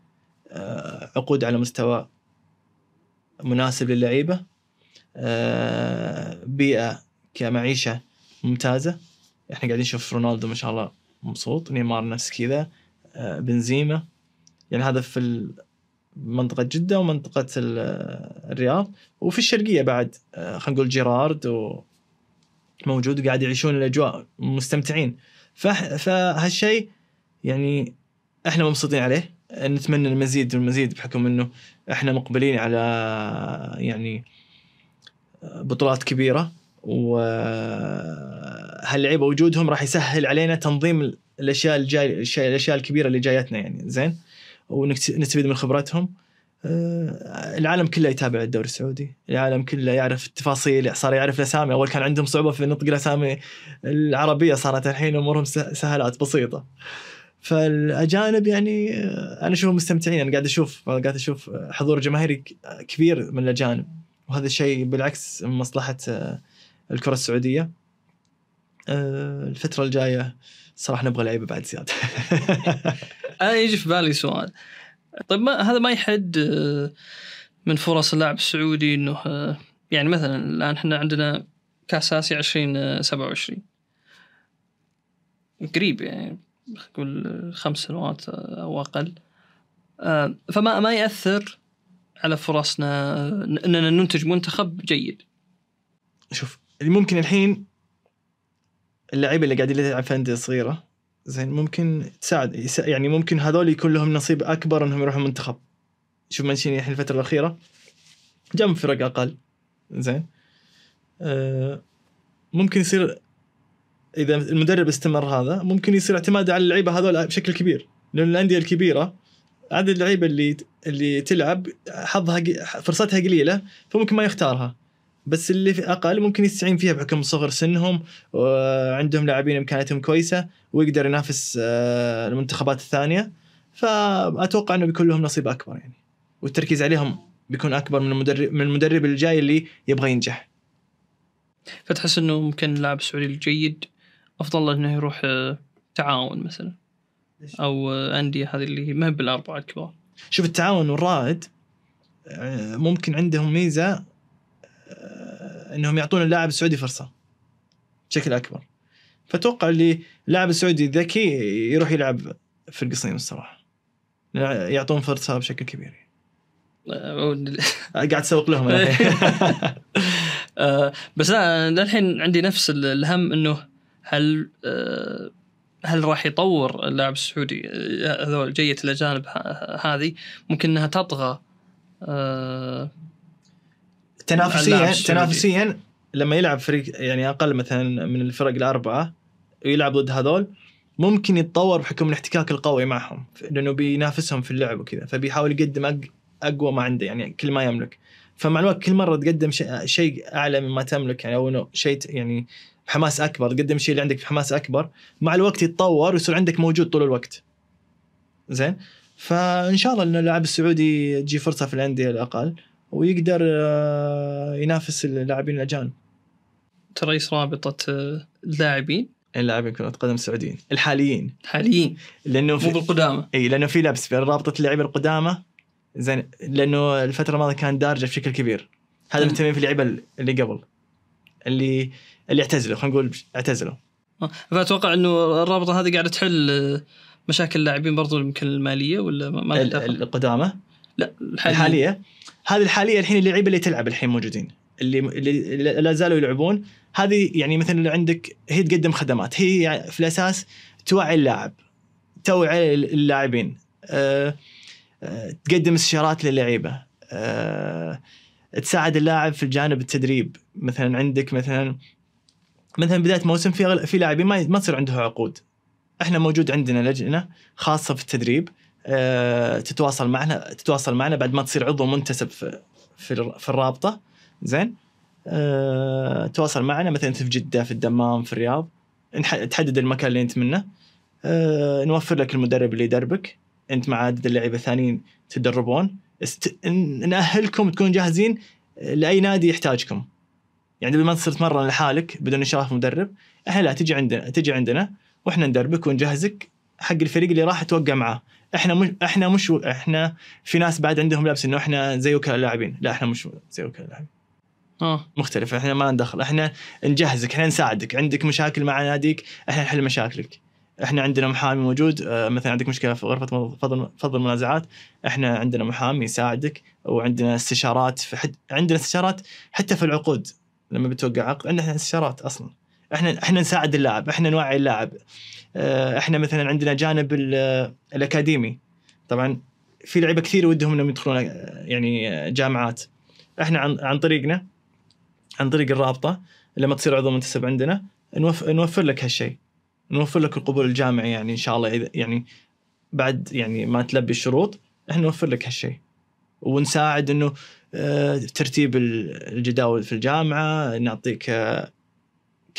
S1: آه، عقود على مستوى مناسب للعيبة. آه، بيئة كمعيشة ممتازة. إحنا قاعدين نشوف رونالدو ما شاء الله مبسوط نيمار نفس كذا آه، بنزيما. يعني هذا في منطقة جدة ومنطقة ال- الرياض. وفي الشرقية بعد آه، خلينا نقول جيرارد موجود وقاعد يعيشون الأجواء مستمتعين. فهالشيء يعني إحنا مبسوطين عليه. نتمنى المزيد والمزيد بحكم إنه إحنا مقبلين على يعني بطولات كبيرة. وهاللعيبه وجودهم راح يسهل علينا تنظيم الأشياء الجاي الأشياء الكبيرة اللي جايتنا يعني. زين؟ ونستفيد من خبرتهم آه، العالم كله يتابع الدوري السعودي. العالم كله يعرف التفاصيل صار يعرف الأسامي. أول كان عندهم صعوبة في نطق الأسامي العربية صارت الحين أمورهم سه- سهلات بسيطة. فالأجانب يعني آه، أنا أشوفهم مستمتعين. أنا قاعد أشوف قاعد أشوف حضور جماهيري كبير من الأجانب. وهذا الشيء بالعكس من مصلحة آه، الكرة السعودية. آه، الفترة الجاية صراحة نبغى لعيبة بعد زياده
S2: أنا يجي في بالي سؤال. طيب ما هذا ما يحد آه، من فرص اللاعب السعودي إنه آه، يعني مثلا الآن إحنا عندنا كأس آسيا 2027 قريب يعني نقول خمس سنوات آه، أو أقل. آه، فما ما يأثر على فرصنا آه، إننا ننتج منتخب جيد؟
S1: شوف اللي ممكن الحين اللعيبة اللي قاعدين يلعب في انديه صغيرة زين ممكن تساعد يعني ممكن هذول يكون لهم نصيب أكبر إنهم يروحوا منتخب. شوف مانشيني الحين الفترة الأخيرة من فرق أقل زين. آه ممكن يصير إذا المدرب استمر هذا ممكن يصير اعتماد على اللعيبة هذول بشكل كبير لأن الأندية الكبيرة عدد اللعيبة اللي اللي تلعب حظها فرصتها قليلة فممكن ما يختارها. بس اللي في أقل ممكن يستعين فيها بحكم صغر سنهم وعندهم لاعبين إمكانياتهم كويسة ويقدر ينافس آه، المنتخبات الثانية. فأتوقع إنه بيكون لهم نصيب أكبر يعني. والتركيز عليهم بيكون أكبر من المدرب من المدرب الجاي اللي يبغى ينجح.
S2: فتحس إنه ممكن اللاعب السعودي الجيد أفضل له إنه يروح آه، تعاون مثلا. أو آه، أندية هذه اللي ما هي بالأربعة الكبار.
S1: شوف التعاون والرائد ممكن عندهم ميزة إنهم يعطون اللاعب السعودي فرصة. بشكل أكبر. فأتوقع اللي اللاعب السعودي ذكي يروح يلعب في القصيم الصراحة. يعطون فرصة بشكل كبير. قاعد أسوق لهم.
S2: آه، بس لا للحين عندي نفس ال- الهم إنه هل آه، هل راح يطور اللاعب السعودي آه، هذول جية الأجانب هذه؟ ممكن إنها تطغى.
S1: تنافسيا. تنافسيا لما يلعب فريق يعني أقل مثلا من الفرق الأربعة ويلعب ضد هذول ممكن يتطور بحكم الاحتكاك القوي معهم لأنه بينافسهم في اللعب وكذا فبيحاول يقدم أقوى ما عنده يعني كل ما يملك. فمع الوقت كل مرة تقدم شيء شيء أعلى مما تملك يعني أو إنه شيء يعني بحماس أكبر تقدم الشيء اللي عندك بحماس أكبر مع الوقت يتطور ويصير عندك موجود طول الوقت. زين؟ فإن شاء الله إن اللاعب السعودي تجي فرصة في الأندية الأقل. ويقدر آه، ينافس اللاعبين
S2: الأجانب. رئيس رابطة آه، اللاعبين.
S1: اللاعبين كرة قدم السعوديين الحاليين.
S2: حاليين.
S1: لأنه
S2: مو
S1: في
S2: بالقدامى
S1: إي لأنه في لبس. بين رابطة اللاعبين القدامى زين لأنه الفترة الماضية كان دارجة بشكل كبير. هذا. مهتمين في اللعيبة اللي قبل. اللي اللي اعتزلوا خلينا نقول اعتزلوا.
S2: آه. فأتوقع إنه الرابطة هذه قاعدة تحل مشاكل اللاعبين برضو يمكن المالية ولا ما
S1: القدامى
S2: لا الحالية.
S1: الحالية؟ هذه الحالية الحين اللعيبه اللي تلعب الحين موجودين اللي اللي لا زالوا يلعبون. هذه يعني مثلا اللي عندك هي تقدم خدمات هي يعني في الأساس توعي اللاعب توعي اللاعبين أه أه تقدم استشارات للعيبة أه تساعد اللاعب في الجانب التدريب. مثلا عندك مثلا مثلا بداية موسم في في لاعبين ما ما تصير عنده عقود. إحنا موجود عندنا لجنة خاصة في التدريب. تتواصل معنا تتواصل معنا بعد ما تصير عضو منتسب في في, الر- في الرابطة. زين؟ أه تواصل معنا مثلا في جدة في الدمام في الرياض. تحدد المكان اللي أنت منه. أه نوفر لك المدرب اللي يدربك. أنت مع عدد اللعيبه الثانيين تدربون. است... ن- نأهلكم تكونوا جاهزين لأي نادي يحتاجكم. يعني بدل ما تصير لحالك بدون اشراف مدرب إحنا لا تجي عندنا تجي عندنا وإحنا ندربك ونجهزك حق الفريق اللي راح توقع معاه. إحنا مش إحنا مش إحنا في ناس بعد عندهم لبس انه إحنا زي وكلاء اللاعبين لا إحنا مش زي وكلاء اللاعبين
S2: آه.
S1: مختلف. إحنا ما ندخل إحنا نجهزك إحنا نساعدك. عندك مشاكل مع ناديك إحنا نحل مشاكلك. إحنا عندنا محامي موجود. آه، مثلا عندك مشكلة في غرفة فضل فضل المنازعات. إحنا عندنا محامي يساعدك وعندنا استشارات في حد عندنا استشارات حتى في العقود لما بتوقع عقد عندنا استشارات أصلا. إحنا إحنا نساعد اللاعب إحنا نوعي اللاعب. إحنا مثلا عندنا جانب ال- الأكاديمي. طبعا في لعيبة كثير ودهم إنهم يدخلون آه، يعني جامعات. إحنا عن طريقنا عن طريق الرابطة لما تصير عضو منتسب عندنا نوف... نوفر لك هالشيء. نوفر لك القبول الجامعي يعني إن شاء الله. إذا يعني بعد يعني ما تلبي الشروط إحنا نوفر لك هالشيء. ونساعد إنه آه، ترتيب ال- الجداول في الجامعة نعطيك آه،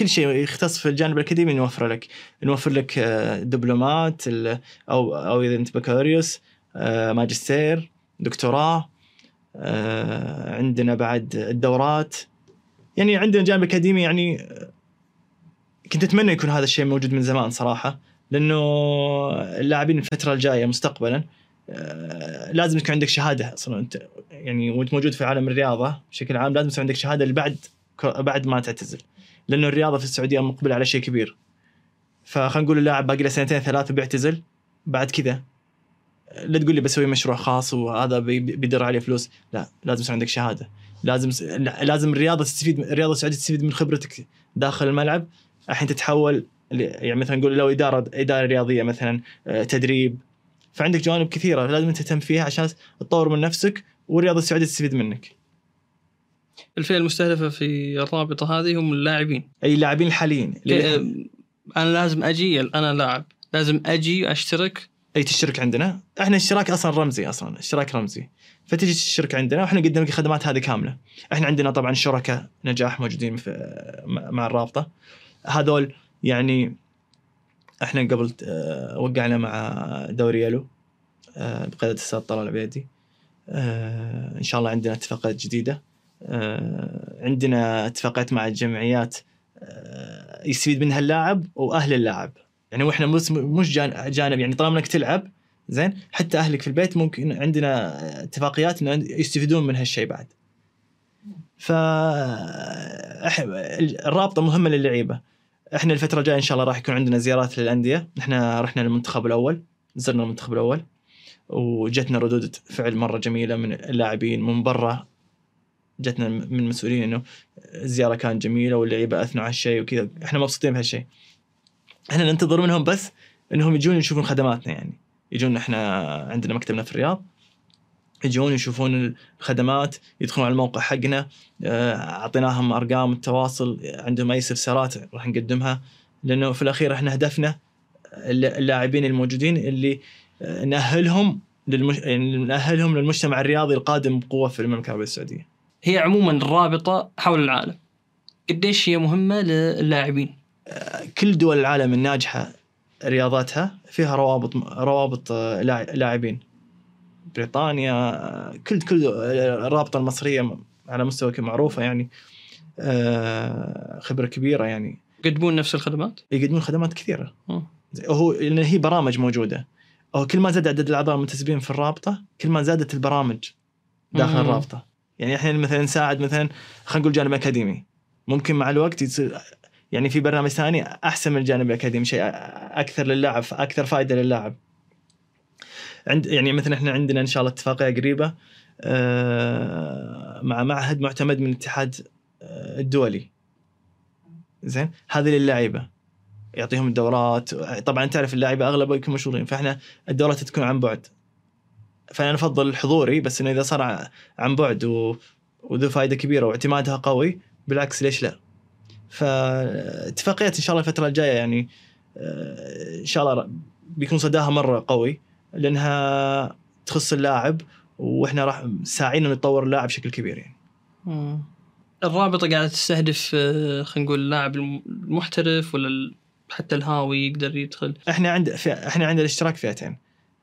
S1: كل شيء يختص في الجانب الأكاديمي نوفره لك. نوفر لك آه، دبلومات أو أو إذا أنت بكالوريوس آه، ماجستير دكتوراه آه، عندنا بعد الدورات. يعني عندنا جانب أكاديمي يعني كنت أتمنى يكون هذا الشيء موجود من زمان صراحة لأنه اللاعبين الفترة الجاية مستقبلا لازم يكون عندك شهادة أصلا. أنت يعني وأنت موجود في عالم الرياضة بشكل عام لازم يكون عندك شهادة اللي بعد بعد ما تعتزل. لأنه الرياضة في السعودية مقبلة على شيء كبير. فخلينا نقول اللاعب باقي له سنتين ثلاثة بيعتزل بعد كذا لا تقول لي بسوي مشروع خاص وهذا بي- بيدر عليه فلوس لا لازم يصير عندك شهادة. لازم لازم الرياضة تستفيد الرياضة السعودية تستفيد من خبرتك داخل الملعب. الحين تتحول يعني مثلا نقول لو إدارة إدارة رياضية مثلا آه، تدريب. فعندك جوانب كثيرة لازم تهتم فيها عشان تطور من نفسك والرياضة السعودية تستفيد منك.
S2: الفئة المستهدفة في الرابطة هذه هم اللاعبين.
S1: أي اللاعبين الحاليين.
S2: إيه، أنا لازم أجي أنا لاعب. لازم أجي أشترك.
S1: أي تشترك عندنا؟ إحنا اشتراك أصلا رمزي أصلا اشتراك رمزي. فتجي تشترك عندنا وإحنا نقدم لك الخدمات هذه كاملة. إحنا عندنا طبعا شركاء نجاح موجودين في مع الرابطة. هذول يعني إحنا قبل آه، وقعنا مع دوري يلو آه، بقيادة الأستاذ طلال العبيدي آه، إن شاء الله عندنا اتفاقات جديدة. عندنا اتفاقات مع الجمعيات آه، يستفيد منها اللاعب وأهل اللاعب يعني وإحنا مش مش جان- جانب يعني طالما إنك تلعب زين حتى أهلك في البيت ممكن عندنا اتفاقيات إنه يستفيدون من هالشيء بعد. ف الرابطة مهمة للعيبة. إحنا الفترة الجاية إن شاء الله راح يكون عندنا زيارات للأندية، إحنا رحنا للمنتخب الأول، زرنا المنتخب الأول وجتنا ردود فعل مرة جميلة من اللاعبين من برا جتنا من المسؤولين إنه الزيارة كانت جميلة واللعيبة أثنوا على الشيء وكذا، إحنا مبسوطين بهالشيء. إحنا ننتظر منهم بس إنهم يجون يشوفون خدماتنا يعني. يجون إحنا عندنا مكتبنا في الرياض. يجون يشوفون الخدمات يدخلون على الموقع حقنا. آه، أعطيناهم أرقام التواصل. عندهم أي استفسارات راح نقدمها. لأنه في الأخير إحنا هدفنا الل- اللاعبين الموجودين اللي آه، نأهلهم للمش... يعني نأهلهم للمجتمع الرياضي القادم بقوة في المملكة العربية السعودية.
S2: هي عموما الرابطه حول العالم. قديش هي مهمة للاعبين؟
S1: كل دول العالم الناجحة رياضاتها فيها روابط روابط آه، لاع- لاعبين. بريطانيا آه، كل كل آه، الرابطة المصرية على مستوى معروفه يعني آه، خبرة كبيرة يعني.
S2: يقدمون نفس الخدمات؟
S1: يقدمون خدمات كثيرة. هو لأن هي برامج موجودة. هو كل ما زاد عدد الأعضاء المنتسبين في الرابطة كل ما زادت البرامج داخل
S2: مم.
S1: الرابطة. يعني إحنا مثلا نساعد مثلا خلينا نقول جانب أكاديمي. ممكن مع الوقت يصير يعني في برنامج ثاني أحسن من الجانب الأكاديمي شيء أكثر للاعب أكثر فائدة للاعب. عند يعني مثلا إحنا عندنا إن شاء الله اتفاقية قريبة آه، مع معهد معتمد من الاتحاد آه، الدولي. زين؟ هذه للاعيبه يعطيهم الدورات. طبعا تعرف اللاعيبه اغلبها يكونوا مشغولين فإحنا الدورات تكون عن بعد. فأنا أفضل الحضوري بس إنه إذا صار عن بعد و... وذو فائده كبيرة واعتمادها قوي بالعكس ليش لا؟ فاتفاقيات إن شاء الله الفترة الجاية يعني آه، إن شاء الله بيكون صداها مرة قوي لأنها تخص اللاعب وإحنا راح ساعينا نتطور اللاعب بشكل كبير يعني.
S2: مم. الرابطة قاعدة تستهدف آه، خلينا نقول اللاعب الم- المحترف ولا حتى الهاوي يقدر يدخل
S1: إحنا عند إحنا عندنا الاشتراك فئتين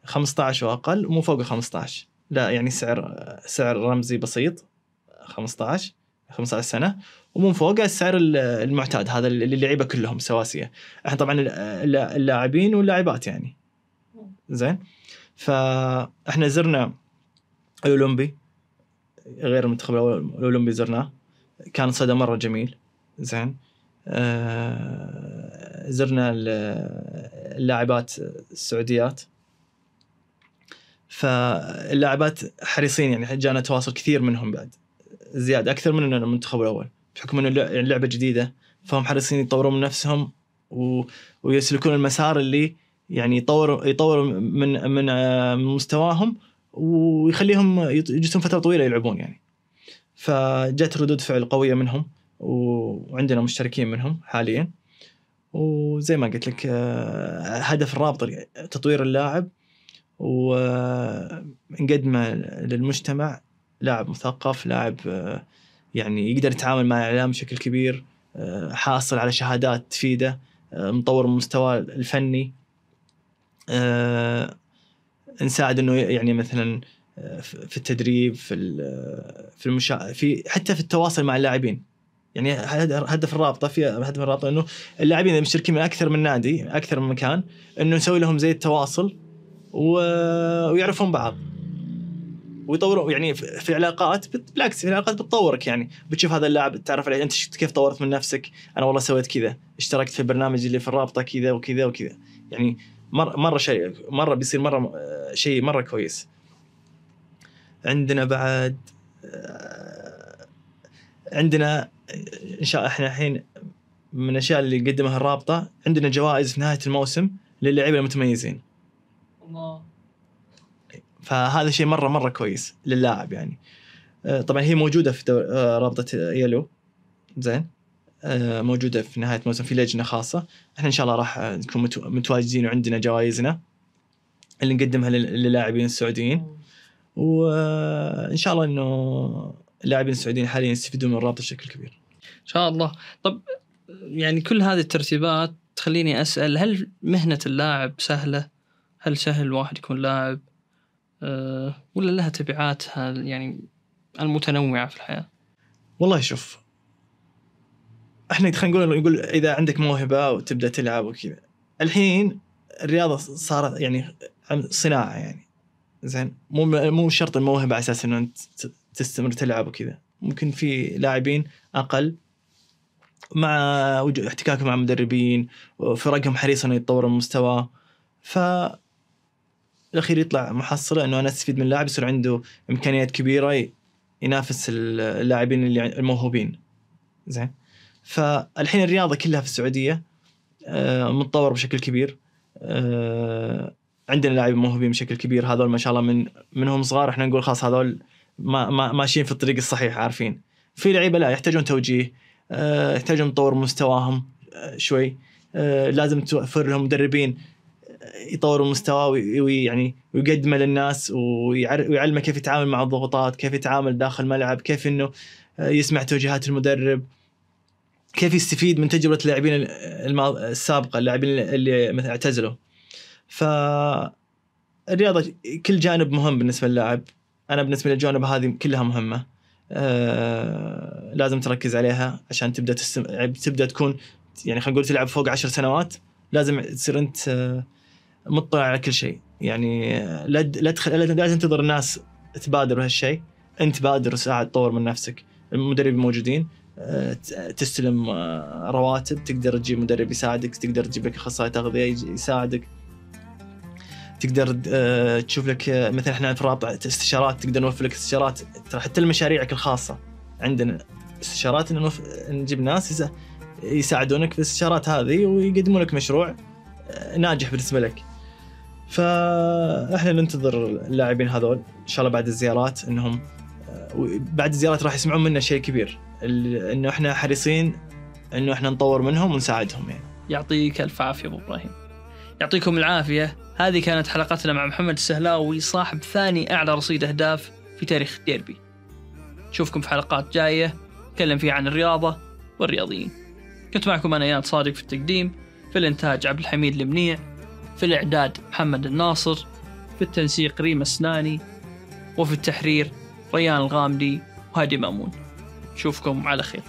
S1: 15 وأقل مو فوق ال 15 لا يعني سعر سعر رمزي بسيط 15 15 سنة. ومن فوقه السعر ال- المعتاد هذا اللي اللعيبة كلهم سواسية. إحنا طبعا ال- اللاعبين واللاعبات يعني. زين؟ فإحنا زرنا الاولمبي غير المنتخب الأولمبي زرناه. كان صدى مرة جميل. زين؟ آه، زرنا ال- اللاعبات السعوديات. فاللاعبات حريصين يعني جانا تواصل كثير منهم بعد. زياده أكثر من المنتخب الأول بحكم إنه اللع- اللعبه جديدة فهم حريصين يطورون من نفسهم و... ويسلكون المسار اللي يعني يطور يطور من من آه، من مستواهم ويخليهم يجلسون فترة طويلة يلعبون يعني. فجت ردود فعل قوية منهم وعندنا مشتركين منهم حاليا. وزي ما قلت لك آه، هدف الرابطه تطوير اللاعب ونقدمه للمجتمع لاعب مثقف لاعب آه، يعني يقدر يتعامل مع الإعلام بشكل كبير آه، حاصل على شهادات تفيده آه، مطور من مستواه الفني نساعد إنه يعني مثلا في التدريب في في المشا... في حتى في التواصل مع اللاعبين يعني هد- هدف الرابطة في هدف الرابطة إنه اللاعبين اللي مشتركين من أكثر من نادي أكثر من مكان إنه نسوي لهم زي التواصل. ويعرفون بعض. ويطوروا يعني في علاقات بالعكس في علاقات بتطورك يعني. بتشوف هذا اللاعب تعرف عليه انت كيف طورت من نفسك؟ أنا والله سويت كذا. اشتركت في البرنامج اللي في الرابطة كذا وكذا وكذا. يعني مره مرة شيء مرة بيصير مرة شيء مرة كويس. عندنا بعد آه، عندنا إن شاء الله إحنا الحين من الأشياء اللي قدمها الرابطة عندنا جوائز في نهاية الموسم للاعبين المتميزين.
S2: الله
S1: فهذا شيء مرة مرة كويس للاعب يعني. آه، طبعا هي موجودة في دور... آه، رابطة يلو. زين. آه، موجودة في نهاية الموسم في لجنة خاصة. إحنا إن شاء الله راح نكون متو- متواجدين وعندنا جوائزنا اللي نقدمها لل- للاعبين السعوديين. وان شاء الله إنه اللاعبين السعوديين حاليا يستفيدون من الرابطة بشكل كبير.
S2: إن شاء الله. طب يعني كل هذه الترتيبات تخليني أسأل هل مهنة اللاعب سهلة؟ هل سهل الواحد يكون لاعب؟ أه ولا لها تبعاتها يعني المتنوعة في الحياة؟
S1: والله شوف إحنا خلينا نقول نقول إذا عندك موهبة وتبدأ تلعب وكذا الحين الرياضة صارت يعني صناعة يعني زين مو مو شرط الموهبة على أساس إنه أنت تستمر تلعب وكذا ممكن في لاعبين أقل مع احتكاكهم مع مدربين وفرقهم حريصه إنه يتطور من ف الاخير يطلع محصله انه أنا أستفيد من اللاعب يصير عنده إمكانيات كبيرة ينافس اللاعبين اللي الموهوبين. زين؟ فالحين الرياضة كلها في السعودية آه، متطور بشكل كبير. آه، عندنا لاعبين موهوبين بشكل كبير هذول ما شاء الله من منهم صغار إحنا نقول خلاص هذول ما ما ماشيين في الطريق الصحيح عارفين. في لعيبة لا يحتاجون توجيه آه، يحتاجون تطور مستواهم شوي. لازم توفر لهم مدربين. يطوروا مستواه وي- ويعني ويقدمه للناس ويعلمه كيف يتعامل مع الضغوطات كيف يتعامل داخل الملعب كيف إنه آه، يسمع توجيهات المدرب كيف يستفيد من تجربة اللاعبين السابقة اللاعبين اللي مثلا اعتزلوا. ف الرياضة كل جانب مهم بالنسبة للاعب. أنا بالنسبة للجوانب هذه كلها مهمة. آه لازم تركز عليها عشان تبدأ تستم... يعني تبدأ تكون يعني خلينا نقول تلعب فوق عشر سنوات لازم تصير أنت آه، مطلع على كل شيء. يعني لا لا. لا تنتظر الناس تبادر بهالشيء. انت بادر وساعد تطور من نفسك. المدربين موجودين. آه، تستلم آه، رواتب. تقدر تجيب مدرب يساعدك. تقدر تجيب لك أخصائي تغذية يساعدك. تقدر آه، تشوف لك مثلا إحنا في الرابطه استشارات. تقدر نوفر لك استشارات. ترى حتى لمشاريعك الخاصة. عندنا استشارات نوف- نجيب ناس يسا- يساعدونك في الاستشارات هذه ويقدمون لك مشروع ناجح بالنسبة لك. فاحنا ننتظر اللاعبين هذول إن شاء الله بعد الزيارات إنهم آه، بعد الزيارات راح يسمعون منا شيء كبير. انه إحنا حريصين إنه إحنا نطور منهم ونساعدهم يعني.
S2: يعطيك ألف عافية أبو إبراهيم. يعطيكم العافية. هذه كانت حلقتنا مع محمد السهلاوي صاحب ثاني أعلى رصيد أهداف في تاريخ الديربي. نشوفكم في حلقات جاية. نتكلم فيها عن الرياضة والرياضيين. كنت معكم أنا إياد صادق في التقديم في الإنتاج عبد الحميد المنيع. في الإعداد محمد الناصر في التنسيق ريم السناني وفي التحرير ريان الغامدي وهادي مأمون. نشوفكم على خير.